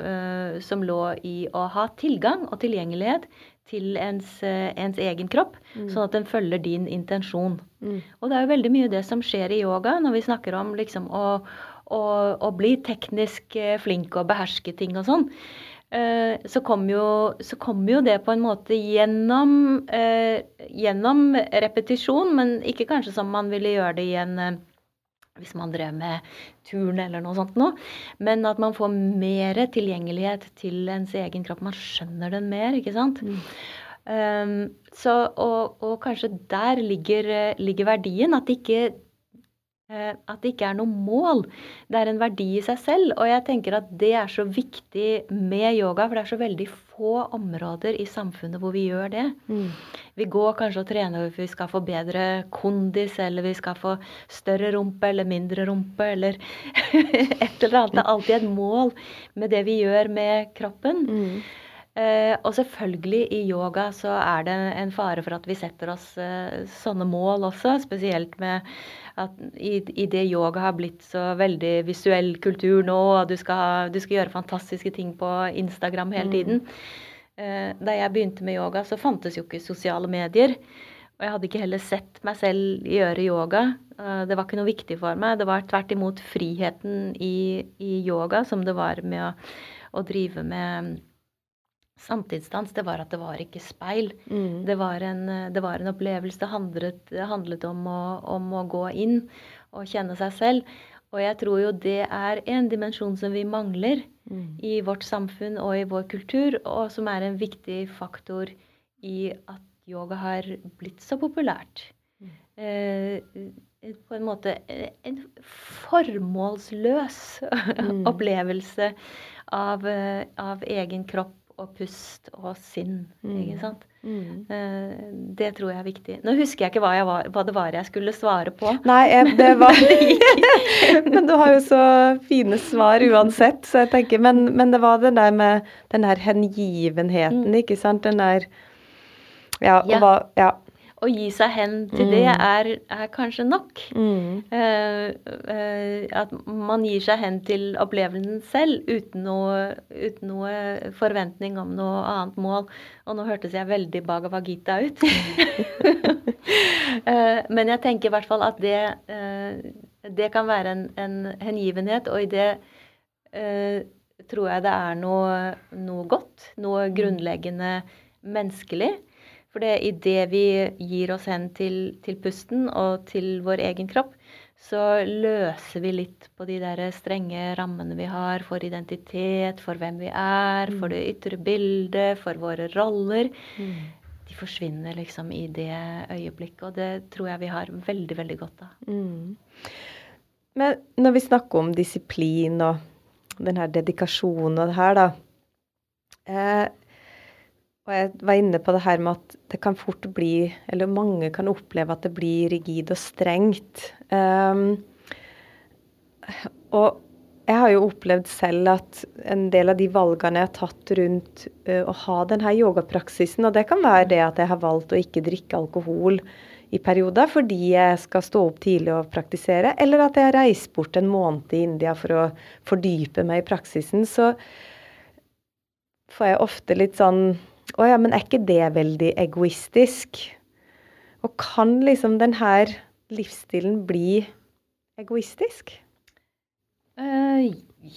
som, lå i å ha tilgang og tilgjengelighet til ens, ens egen kropp, mm. sånn at den følger din intensjon. Mm. Og det er jo veldig mye det som skjer i yoga når vi snakker om liksom å og, og bli teknisk eh, flink og beherske ting og sånn, eh, så kommer jo, kom jo, det på en måte gjennom, eh, gjennom, repetisjon, men ikke kanskje som man ville gjøre det i en hvis man drev med turn eller noe sånt noe. Men at man får mer tilgjengelighet til ens egen kropp. Man skjønner den mer, ikke sant. Mm. Um, så, og, og, kanskje der ligger, ligger verdien. At ikke Eh, at det ikke er noe mål. Det er en verdi i seg selv. Og jeg tenker at det er så viktig med yoga, for det er så veldig få områder i samfunnet hvor vi gjør det. Mm. Vi går kanskje og trener for vi skal få bedre kondis, eller vi skal få større rumpe eller mindre rumpe, eller et eller annet. Det er alltid et mål med det vi gjør med kroppen. Mm. Eh, og selvfølgelig i yoga så er det en fare for at vi setter oss eh, sånne mål også, spesielt med at i, i, det yoga har blitt så veldig visuell kultur nå, og du skal, du skal gjøre fantastiske ting på Instagram hele mm. tiden. Mm. da jeg begynte med yoga, så fantes jo ikke sosiale medier. Og jeg hadde ikke heller sett meg selv gjøre yoga. Det var ikke noe viktig for meg. Det var tvert imot friheten i, i yoga som det var med å, å drive med samtidsdans, det var at det var ikke speil. Mm. Det, var en, det, var en, opplevelse. Det handlet, det handlet om, å, om, å, gå inn og kjenne seg selv. Og jeg tror jo det er en dimensjon som vi mangler mm. i vårt samfunn og i vår kultur, og som er en viktig faktor i at yoga har blitt så populært. Mm. Eh, på en måte en formålsløs mm. opplevelse av, av egen kropp og pust og sinn. Mm. Ikke sant? Mm. Eh, det tror jeg er viktig. Nå husker jeg ikke hva, jeg var, hva det var jeg skulle svare på. Nei, det var Men du har jo så fine svar uansett, så jeg tenker Men, men det var det der med den her hengivenheten, mm. ikke sant? Den der Ja. Og hva Ja å gi seg hen til det mm. er, er kanskje nok. Mm. Uh, uh, at man gir seg hen til opplevelsen selv uten noe, uten noe, forventning om noe annet mål. Og nå hørtes jeg veldig Bhagavad Gita ut. uh, men jeg tenker i hvert fall at det, det kan være en, en, hengivenhet, og i det tror jeg det er noe, noe godt. Noe mm. grunnleggende menneskelig. For det i det vi gir oss hen til, til, pusten og til vår egen kropp, så løser vi litt på de der strenge rammene vi har for identitet, for hvem vi er, for mm. det ytre bildet, for våre roller. Mm. De forsvinner liksom i det øyeblikket, og det tror jeg vi har veldig, veldig godt av. Mm. Men når vi snakker om disiplin og den her dedikasjonen og det her, da eh, og jeg var inne på det her med at det kan fort bli, eller mange kan oppleve at det blir rigid og strengt. Um, og jeg har jo opplevd selv at en del av de valgene jeg har tatt rundt uh, å ha denne yogapraksisen, og det kan være det at jeg har valgt å ikke drikke alkohol i perioder fordi jeg skal stå opp tidlig og praktisere, eller at jeg har reist bort en måned i India for å fordype meg i praksisen, så får jeg ofte litt sånn å ja, men er ikke det veldig egoistisk? Og kan liksom denne livsstilen bli egoistisk? Uh,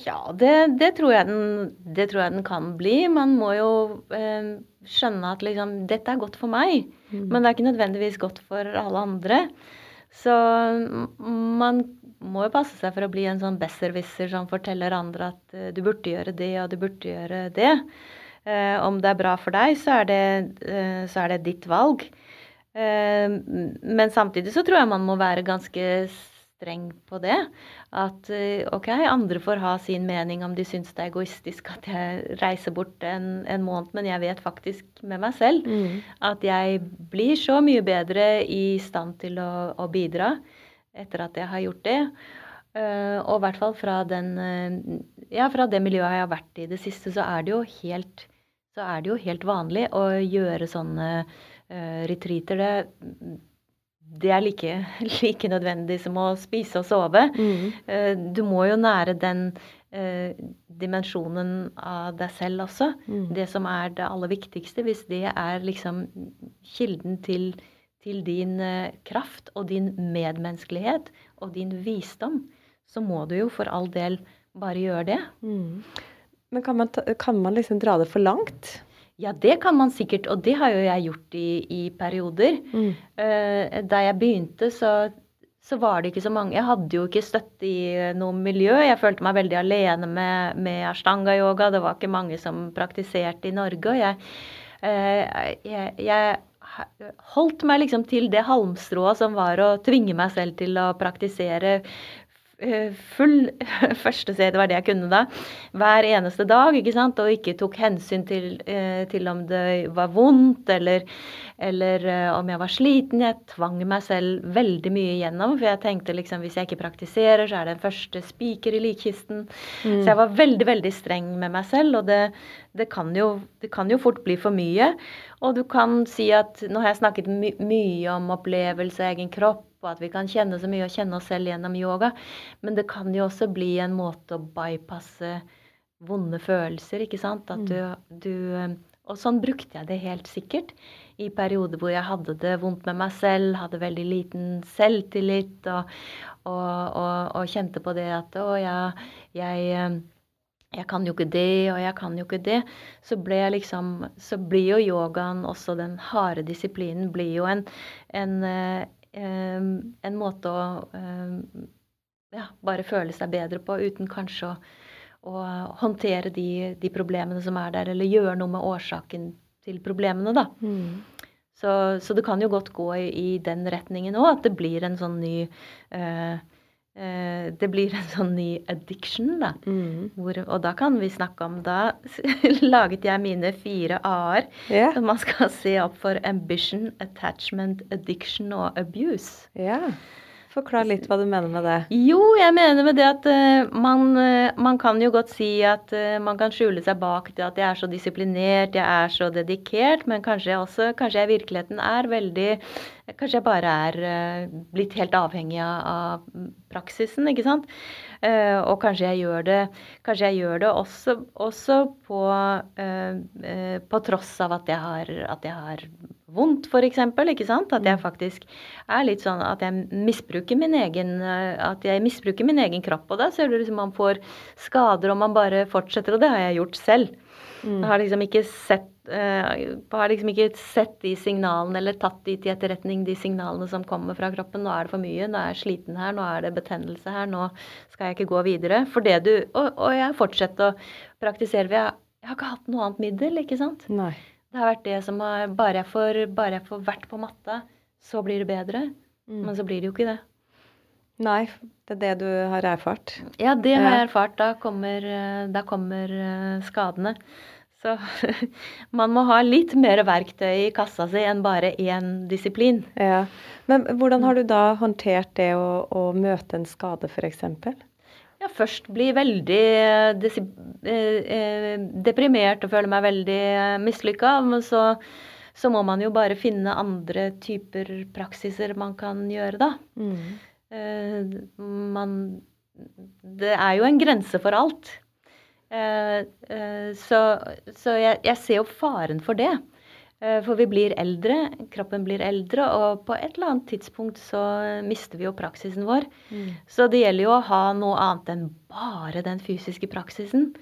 ja, det, det, tror den, det, tror jeg den, kan bli. Man må jo uh, skjønne at liksom, dette er godt for meg, mm. men det er ikke nødvendigvis godt for alle andre. Så man må jo passe seg for å bli en sånn besserwisser som forteller andre at uh, du burde gjøre det, og du burde gjøre det. Eh, om det er bra for deg, så er det, eh, så er det ditt valg. Eh, men samtidig så tror jeg man må være ganske streng på det. At OK, andre får ha sin mening om de syns det er egoistisk at jeg reiser bort en, en måned, men jeg vet faktisk med meg selv mm. at jeg blir så mye bedre i stand til å, å bidra etter at jeg har gjort det. Og i hvert fall fra, den, ja, fra det miljøet jeg har vært i det siste, så er det jo helt, er det jo helt vanlig å gjøre sånne uh, retreater. Det, det er like, like, nødvendig som å spise og sove. Mm. Uh, du må jo nære den uh, dimensjonen av deg selv også. Mm. Det som er det aller viktigste. Hvis det er liksom kilden til, til din kraft og din medmenneskelighet og din visdom, så må du jo for all del bare gjøre det. Mm. Men kan man, ta, kan man liksom dra det for langt? Ja, det kan man sikkert, og det har jo jeg gjort i, i perioder. Mm. Uh, da jeg begynte, så, så, var det ikke så mange Jeg hadde jo ikke støtte i noe miljø. Jeg følte meg veldig alene med, med ashtanga-yoga. Det var ikke mange som praktiserte i Norge. Og jeg, uh, jeg, jeg holdt meg liksom til det halmstrået som var å tvinge meg selv til å praktisere Eh, full første C, det var det jeg kunne da, hver eneste dag, ikke sant, og ikke tok hensyn til, eh, til om det var vondt eller, eller eh, om jeg var sliten. Jeg tvang meg selv veldig mye igjennom, for jeg tenkte liksom hvis jeg ikke praktiserer, så er det en første spiker i likkisten. Mm. Så jeg var veldig, veldig streng med meg selv, og det, det, kan jo, det, kan jo, fort bli for mye. Og du kan si at nå har jeg snakket my mye om opplevelse, egen kropp, på at vi kan kjenne så mye og kjenne oss selv gjennom yoga. Men det kan jo også bli en måte å bypasse vonde følelser, ikke sant. At du, mm. du eh, Og sånn brukte jeg det helt sikkert. I perioder hvor jeg hadde det vondt med meg selv, hadde veldig liten selvtillit og, og, og, og kjente på det at å, ja, jeg eh, jeg kan jo ikke det, og jeg kan jo ikke det. Så, jeg liksom, så blir jo yogaen også den harde disiplinen blir jo en, en, eh, en måte å ehm, ja, bare føle seg bedre på, uten kanskje å, å håndtere de, de, problemene som er der, eller gjøre noe med årsaken til problemene, da. Mm. Så, så, det kan jo godt gå i, i den retningen òg, at det blir en sånn ny Eh, det blir en sånn ny addiction, da. Mm. Hvor, og da kan vi snakke om Da laget jeg mine fire a-er. Yeah. Man skal se opp for ambition, attachment, addiction og abuse. Yeah. Forklar litt hva du mener med det. Jo, jeg mener med det at uh, man, uh, man, kan jo godt si at uh, man kan skjule seg bak det at jeg er så disiplinert, jeg er så dedikert, men kanskje jeg også, kanskje jeg i virkeligheten er veldig Kanskje jeg bare er blitt helt avhengig av praksisen, ikke sant. Og kanskje jeg gjør det, jeg gjør det også, også på, på tross av at jeg har, at jeg har vondt, f.eks. Ikke sant? At jeg mm. faktisk er litt sånn at jeg misbruker min egen, eh, at jeg misbruker min egen kropp. Og da ser du liksom man får skader om man bare fortsetter, og det har jeg gjort selv. Mm. Jeg har liksom ikke sett har liksom ikke sett de signalene eller tatt de til etterretning, de signalene som kommer fra kroppen. Nå er det for mye, nå er jeg sliten her, nå er det betennelse her, nå skal jeg ikke gå videre. For det du Og, og jeg fortsetter å praktisere. Jeg, jeg har ikke hatt noe annet middel, ikke sant? Nei. Det har vært det som har Bare jeg får, bare jeg får vært på matta, så blir det bedre. Mm. Men så blir det jo ikke det. Nei, det er det du har erfart? Ja, det har jeg erfart. Da kommer, da kommer eh, skadene. Så man må ha litt mer verktøy i kassa si enn bare én disiplin. Ja. Men hvordan har du da håndtert det å, å møte en skade, f.eks.? ja, først bli veldig eh, eh, deprimert og føle meg veldig eh, mislykka. Men så, så, må man jo bare finne andre typer praksiser man kan gjøre, da. Mm. Man Det er jo en grense for alt. Så, så jeg, jeg ser jo faren for det. Eh, for vi blir eldre, kroppen blir eldre, og på et eller annet tidspunkt så mister vi jo praksisen vår. Mm. Så det gjelder jo å ha noe annet enn bare den fysiske praksisen.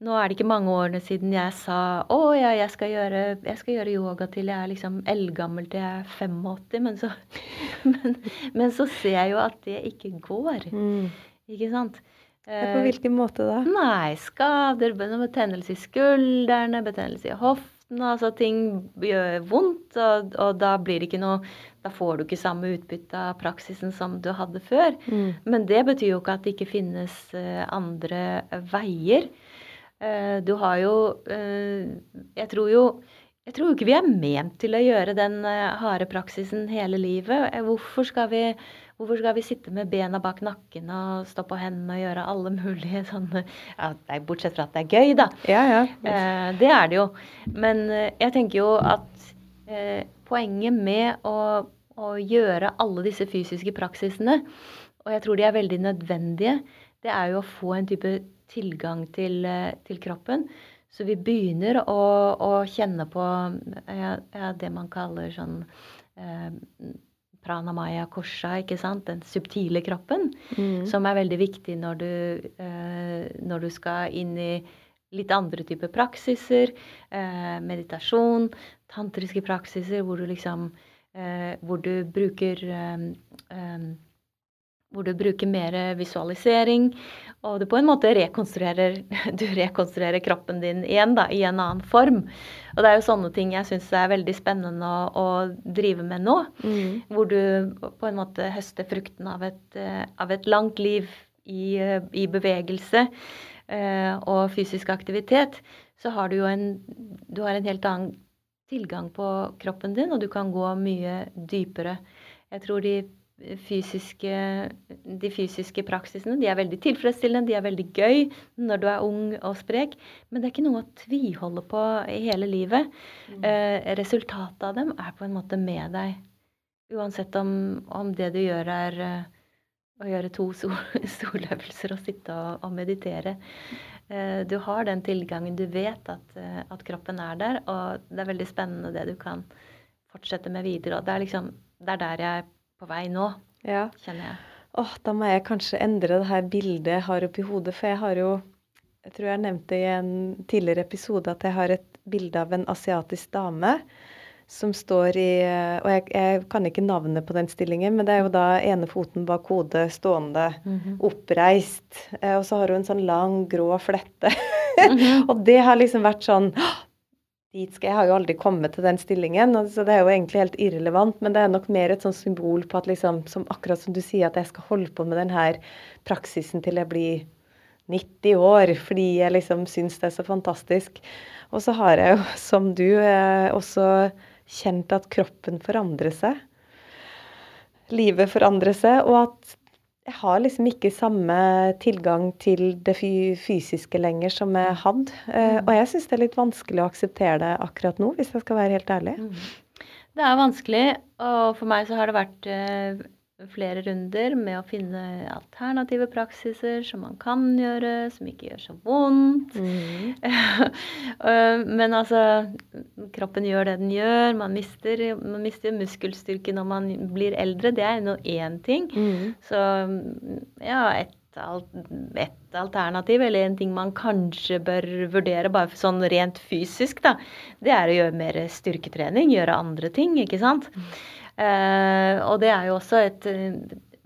Nå er det ikke mange årene siden jeg sa å ja, jeg skal gjøre, jeg skal gjøre yoga til jeg er liksom eldgammel til jeg er 85, men så, men, men så ser jeg jo at det ikke går. Mm. Ikke sant? På hvilken måte da? Nei, skader, betennelse i skuldrene, betennelse i hoften Altså ting gjør vondt, og, og, da blir det ikke noe Da får du ikke samme utbytte av praksisen som du hadde før. Mm. Men det betyr jo ikke at det ikke finnes uh, andre veier. Uh, du har jo Jeg tror jo jeg tror ikke vi er ment til å gjøre den harde praksisen hele livet. Hvorfor skal vi Hvorfor skal vi sitte med bena bak nakken og stå på hendene og gjøre alle mulige sånne ja, Bortsett fra at det er gøy, da. Ja, ja. Eh, det er det jo. Men eh, jeg tenker jo at eh, poenget med å, å, gjøre alle disse fysiske praksisene, og jeg tror de er veldig nødvendige, det er jo å få en type tilgang til, eh, til kroppen. Så vi begynner å, å kjenne på ja, det man kaller sånn eh, pranamaya kosha, ikke sant? den subtile kroppen, mm. som er veldig viktig når du, eh, når du, skal inn i litt andre typer praksiser. Eh, meditasjon, tantriske praksiser hvor du liksom eh, Hvor du bruker eh, eh, hvor du bruker mer visualisering, og du på en måte rekonstruerer, du rekonstruerer kroppen din igjen da, i en annen form. Og det er jo sånne ting jeg syns er veldig spennende å, å drive med nå. Mm. Hvor du på en måte høster frukten av et, eh, av et langt liv i, i bevegelse eh, og fysisk aktivitet. Så har du jo en, du har en helt annen tilgang på kroppen din, og du kan gå mye dypere. Jeg tror de fysiske, de fysiske praksisene. De er veldig tilfredsstillende, de er veldig gøy når du er ung og sprek. Men det er ikke noe å tviholde på i hele livet. Mm. Eh, resultatet av dem er på en måte med deg. Uansett om, om det du gjør, er uh, å gjøre to sol soløvelser og sitte og, og meditere. Uh, du har den tilgangen. Du vet at, uh, at, kroppen er der, og det er veldig spennende det du kan fortsette med videre. Og det er liksom det er der jeg på vei nå, ja. kjenner jeg. Åh, da må jeg kanskje endre det her bildet jeg har oppi hodet, for jeg har jo Jeg tror jeg nevnte i en tidligere episode at jeg har et bilde av en asiatisk dame som står i Og jeg, jeg, kan ikke navnet på den stillingen, men det er jo da ene foten bak hodet stående, mm -hmm. oppreist. Eh, og så har hun en sånn lang, grå flette. Mm -hmm. og det har liksom vært sånn dit skal Jeg har jo aldri kommet til den stillingen, så det er jo egentlig helt irrelevant. Men det er nok mer et sånt symbol på at liksom, som akkurat som du sier, at jeg skal holde på med denne praksisen til jeg blir 90 år, fordi jeg liksom syns det er så fantastisk. Og så har jeg jo, som du, eh, også kjent at kroppen forandrer seg. Livet forandrer seg, og at jeg har liksom ikke samme tilgang til det fysiske lenger som jeg hadde. Eh, mm. Og jeg syns det er litt vanskelig å akseptere det akkurat nå, hvis jeg skal være helt ærlig. Mm. Det er vanskelig, og for meg så har det vært eh, flere runder med å finne alternative praksiser som man kan gjøre, som ikke gjør så vondt. Mm. Eh, men altså Kroppen gjør det den gjør. Man mister, man mister muskelstyrke når man blir eldre. Det er nå én ting. Mm. Så ja, et, et alternativ, eller en ting man kanskje bør vurdere bare sånn rent fysisk, da, det er å gjøre mer styrketrening. Gjøre andre ting, ikke sant. Mm. Eh, og det er jo også et eh,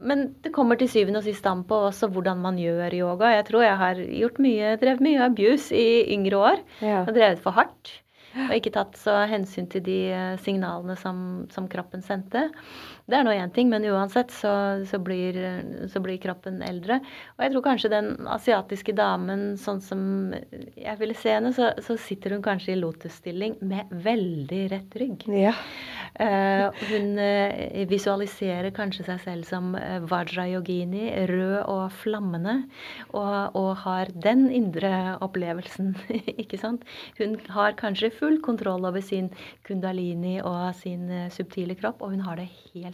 Men det kommer til syvende og sist an på også hvordan man gjør yoga. Jeg tror jeg har gjort mye, drevet mye abuse i yngre år. Ja. Og drevet for hardt. Og ikke tatt så hensyn til de eh, signalene som, som kroppen sendte. Det er nå én ting, men uansett så, så, blir, så, blir, kroppen eldre. Og jeg tror kanskje den asiatiske damen, sånn som jeg ville se henne, så, så sitter hun kanskje i lotusstilling med veldig rett rygg. Ja. Uh, hun uh, visualiserer kanskje seg selv som vajrayogini, rød og flammende, og, og har den indre opplevelsen, ikke sant? Hun har kanskje full kontroll over sin kundalini og sin subtile kropp, og hun har det helt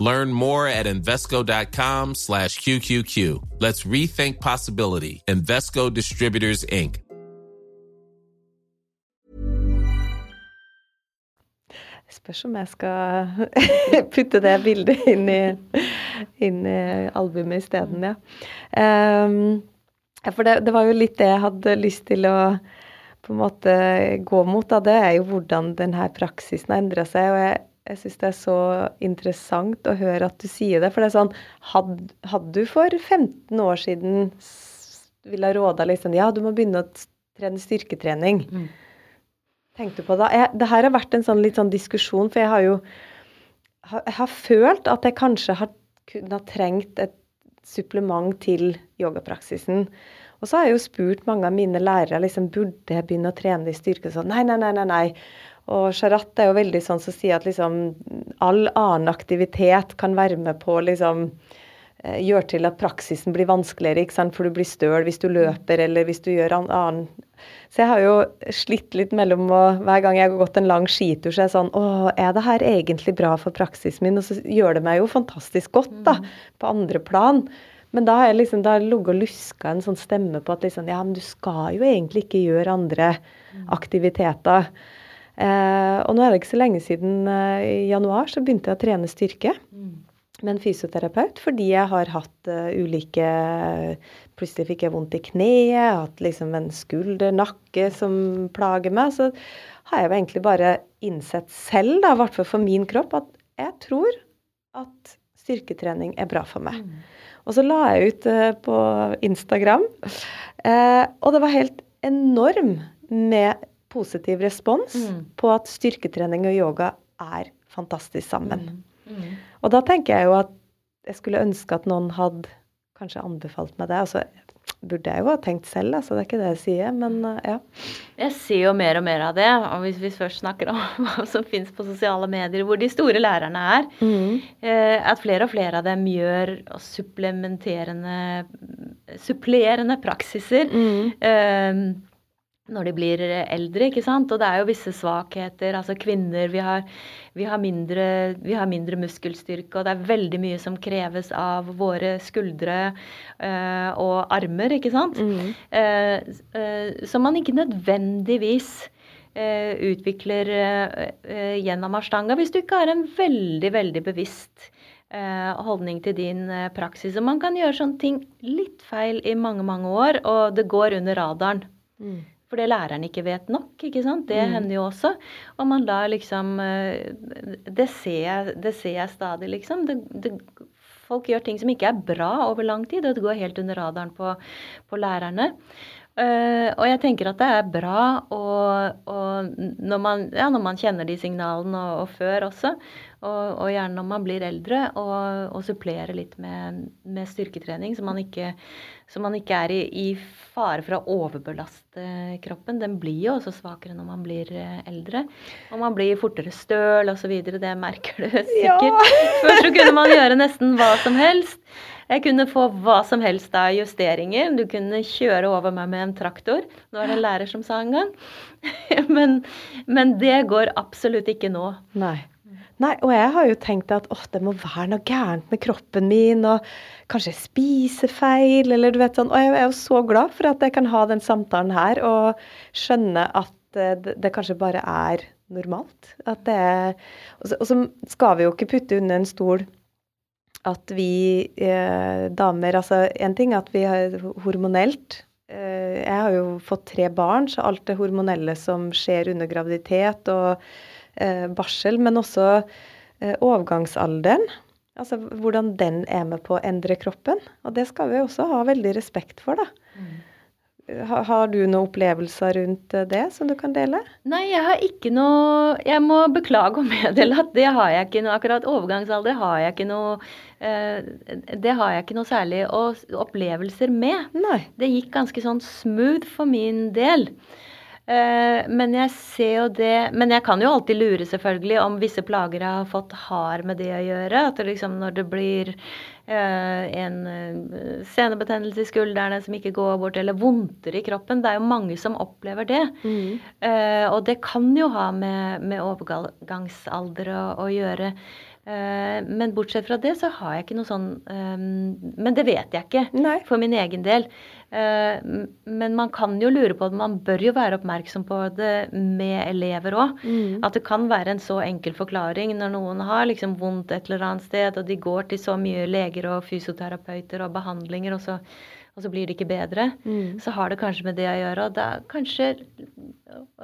Learn more at Invesco.com slash QQQ. Let's rethink possibility. Investco Distributors, Inc. Spørs om jeg skal putte det bildet inn i, inn i albumet isteden, ja. Um, for det, det, var jo litt det jeg hadde lyst til å på en måte gå mot. Da. Det er jo hvordan denne praksisen har endra seg. og jeg, jeg syns det er så interessant å høre at du sier det. For det er sånn Hadde hadde du for 15 år siden ville råda liksom Ja, du må begynne å trene styrketrening. Mm tenkte på det? Jeg, det her har vært en sånn litt sånn diskusjon, for jeg har jo jeg har følt at jeg kanskje har kunne ha trengt et supplement til yogapraksisen. Og så har jeg jo spurt mange av mine lærere liksom, burde jeg begynne å trene i styrke. Sånn, nei, nei, nei, nei, nei. Og Sharat er jo veldig sånn som sier at liksom, all annen aktivitet kan være med på liksom, eh, gjør til at praksisen blir vanskeligere, ikke sant? for du blir støl hvis du løper eller hvis du gjør annen så jeg har jo slitt litt mellom å Hver gang jeg har gått en lang skitur, så er jeg sånn Å, er det her egentlig bra for praksisen min? Og så gjør det meg jo fantastisk godt, da. Mm. På andre plan. Men da har jeg liksom, da ligget og luska en sånn stemme på at liksom Ja, men du skal jo egentlig ikke gjøre andre mm. aktiviteter. Eh, og nå er det ikke så lenge siden, eh, i januar, så begynte jeg å trene styrke. Mm med en fysioterapeut fordi jeg har hatt uh, ulike Plutselig fikk jeg vondt i kneet, hatt liksom en skulder, nakke som plager meg. Så har jeg jo egentlig bare innsett selv, da, i hvert fall for min kropp, at jeg tror at styrketrening er bra for meg. Mm. Og så la jeg ut uh, på Instagram, uh, og det var helt enorm med positiv respons mm. på at styrketrening og yoga er fantastisk sammen. Mm. mm. Og da tenker jeg jo at jeg skulle ønske at noen hadde kanskje anbefalt meg det. Altså, burde jeg jo ha tenkt selv, altså. Det er ikke det jeg sier, men uh, ja. Jeg ser jo mer og mer av det. Og hvis vi først snakker om hva som finnes på sosiale medier, hvor de store lærerne er, mm. uh, at flere og flere av dem gjør supplementerende supplerende praksiser. Mm. Uh, når de blir eldre, ikke sant. Og det er jo visse svakheter. Altså kvinner vi har, vi har, mindre, vi har mindre, muskelstyrke, og det er veldig mye som kreves av våre skuldre øh, og armer, ikke sant. Mm. Uh, uh, som man ikke nødvendigvis uh, utvikler gjennom ashtanga hvis du ikke har en veldig, veldig bevisst holdning til din praksis. Og man kan gjøre sånne ting litt feil i mange, mange år, og det går under radaren. Mm. Fordi læreren ikke vet nok. ikke sant? Det mm. hender jo også. Og man da liksom eh, Det ser jeg, det ser jeg stadig, liksom. Det, det, folk gjør ting som ikke er bra over lang tid, og det går helt under radaren på, på lærerne. Uh, og jeg tenker at det er bra og, og når, man, ja, når, man, kjenner de signalene, og, og før også, og, og, gjerne når man blir eldre, og, supplere litt med, med, styrketrening, så man ikke, så man ikke er i, i, fare for å overbelaste kroppen. Den blir jo også svakere når man blir eh, eldre. Og man blir fortere støl osv. Det merker du sikkert. Ja. Før så kunne man gjøre nesten hva som helst. Jeg kunne få hva som helst av justeringer. Du kunne kjøre over meg med en traktor. Nå er det en lærer som sa en gang. men, men det går absolutt ikke nå. Nei. Nei, og jeg har jo tenkt at åh, det må være noe gærent med kroppen min, og kanskje jeg spiser feil, eller du vet sånn. Og jeg er jo så glad for at jeg kan ha den samtalen her og skjønne at eh, det, det kanskje bare er normalt. At det er Og så, skal vi jo ikke putte under en stol at vi eh, damer Altså en ting er at vi har hormonelt eh, Jeg har jo fått tre barn, så alt det hormonelle som skjer under graviditet og barsel, men også eh, overgangsalderen. Altså hvordan den er med på å endre kroppen. Og det skal vi også ha veldig respekt for, da. Mm. Har du noen opplevelser rundt eh, det som du kan dele? Nei, jeg har ikke noe Jeg må beklage og meddele at det har jeg ikke noe Akkurat overgangsalder har jeg ikke noe eh, Det har jeg ikke noe særlig opplevelser med. Nei. Det gikk ganske sånn smooth for min del. Eh, men jeg ser jo det Men jeg kan jo alltid lure, selvfølgelig, om visse plager jeg har fått, har med det å gjøre. At det liksom når det blir eh, en eh, senebetennelse i skuldrene som ikke går bort, eller vondter i kroppen Det er jo mange som opplever det. Mm. Og det kan jo ha med, med overgangsalder å, å gjøre. Eh, men bortsett fra det så har jeg ikke noe sånn um, Men det vet jeg ikke Nei. for min egen del. Uh, men man kan jo lure på det. Man bør jo være oppmerksom på det med elever òg. Mm. At det kan være en så enkel forklaring når noen har liksom vondt et eller annet sted, og de går til så mye leger og fysioterapeuter og behandlinger, og så, og så blir det ikke bedre. Mm. Så har det kanskje med det å gjøre. Og da kanskje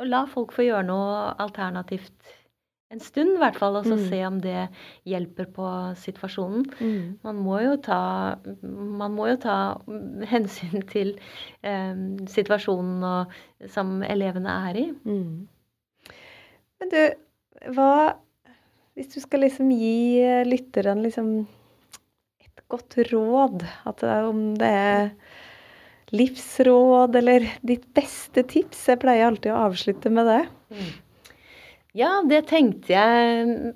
la folk få gjøre noe alternativt en stund, i hvert fall, og så mm. se om det hjelper på situasjonen. Mm. Man, må jo ta, man må jo ta hensyn til eh, situasjonen og, som elevene er i. Mm. Men du, hva Hvis du skal liksom gi lytteren liksom et godt råd, at om det er livsråd eller ditt beste tips Jeg pleier alltid å avslutte med det. Mm. Ja, det tenkte jeg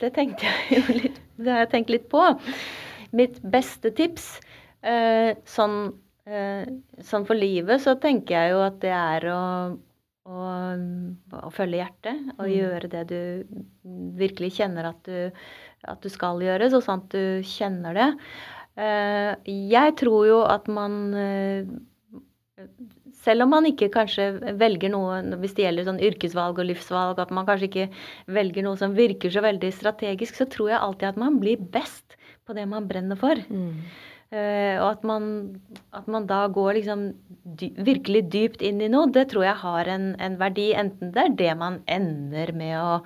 Det tenkte jeg jo litt Det har jeg tenkt litt på. Mitt beste tips eh, sånn, eh, sånn, for livet så tenker jeg jo at det er å, å, å følge hjertet og mm. gjøre det du virkelig kjenner at du, at du skal gjøre, så at du kjenner det. Eh, jeg tror jo at man selv om man ikke kanskje velger noe hvis det gjelder sånn yrkesvalg og livsvalg, at man kanskje ikke velger noe som virker så veldig strategisk, så tror jeg alltid at man blir best på det man brenner for. Mm. Uh, og at man, at man, da går liksom dy virkelig dypt inn i noe, det tror jeg har en, en, verdi. Enten det er det man ender med å,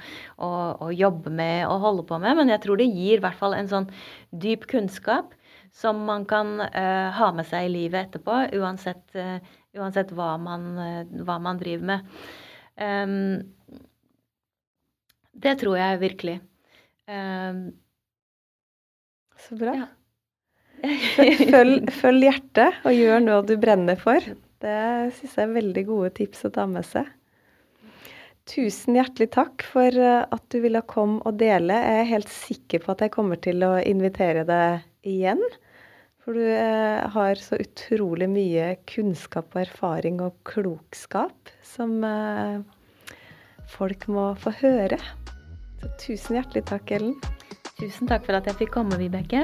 å, å, jobbe med og holde på med, men jeg tror det gir i hvert fall en sånn dyp kunnskap som man kan uh, ha med seg i livet etterpå, uansett uh, Uansett hva man, eh, hva man driver med. Um, det tror jeg virkelig. Um, Så bra. Ja. følg, følg, hjertet, og gjør noe du brenner for. Det syns jeg er veldig gode tips å ta med seg. Tusen hjertelig takk for eh, at du ville komme og dele. Jeg er helt sikker på at jeg kommer til å invitere deg igjen. For du eh, har så utrolig mye kunnskap og erfaring og klokskap som eh, folk må få høre. Så tusen hjertelig takk, Ellen. Tusen takk for at jeg fikk komme, Vibeke.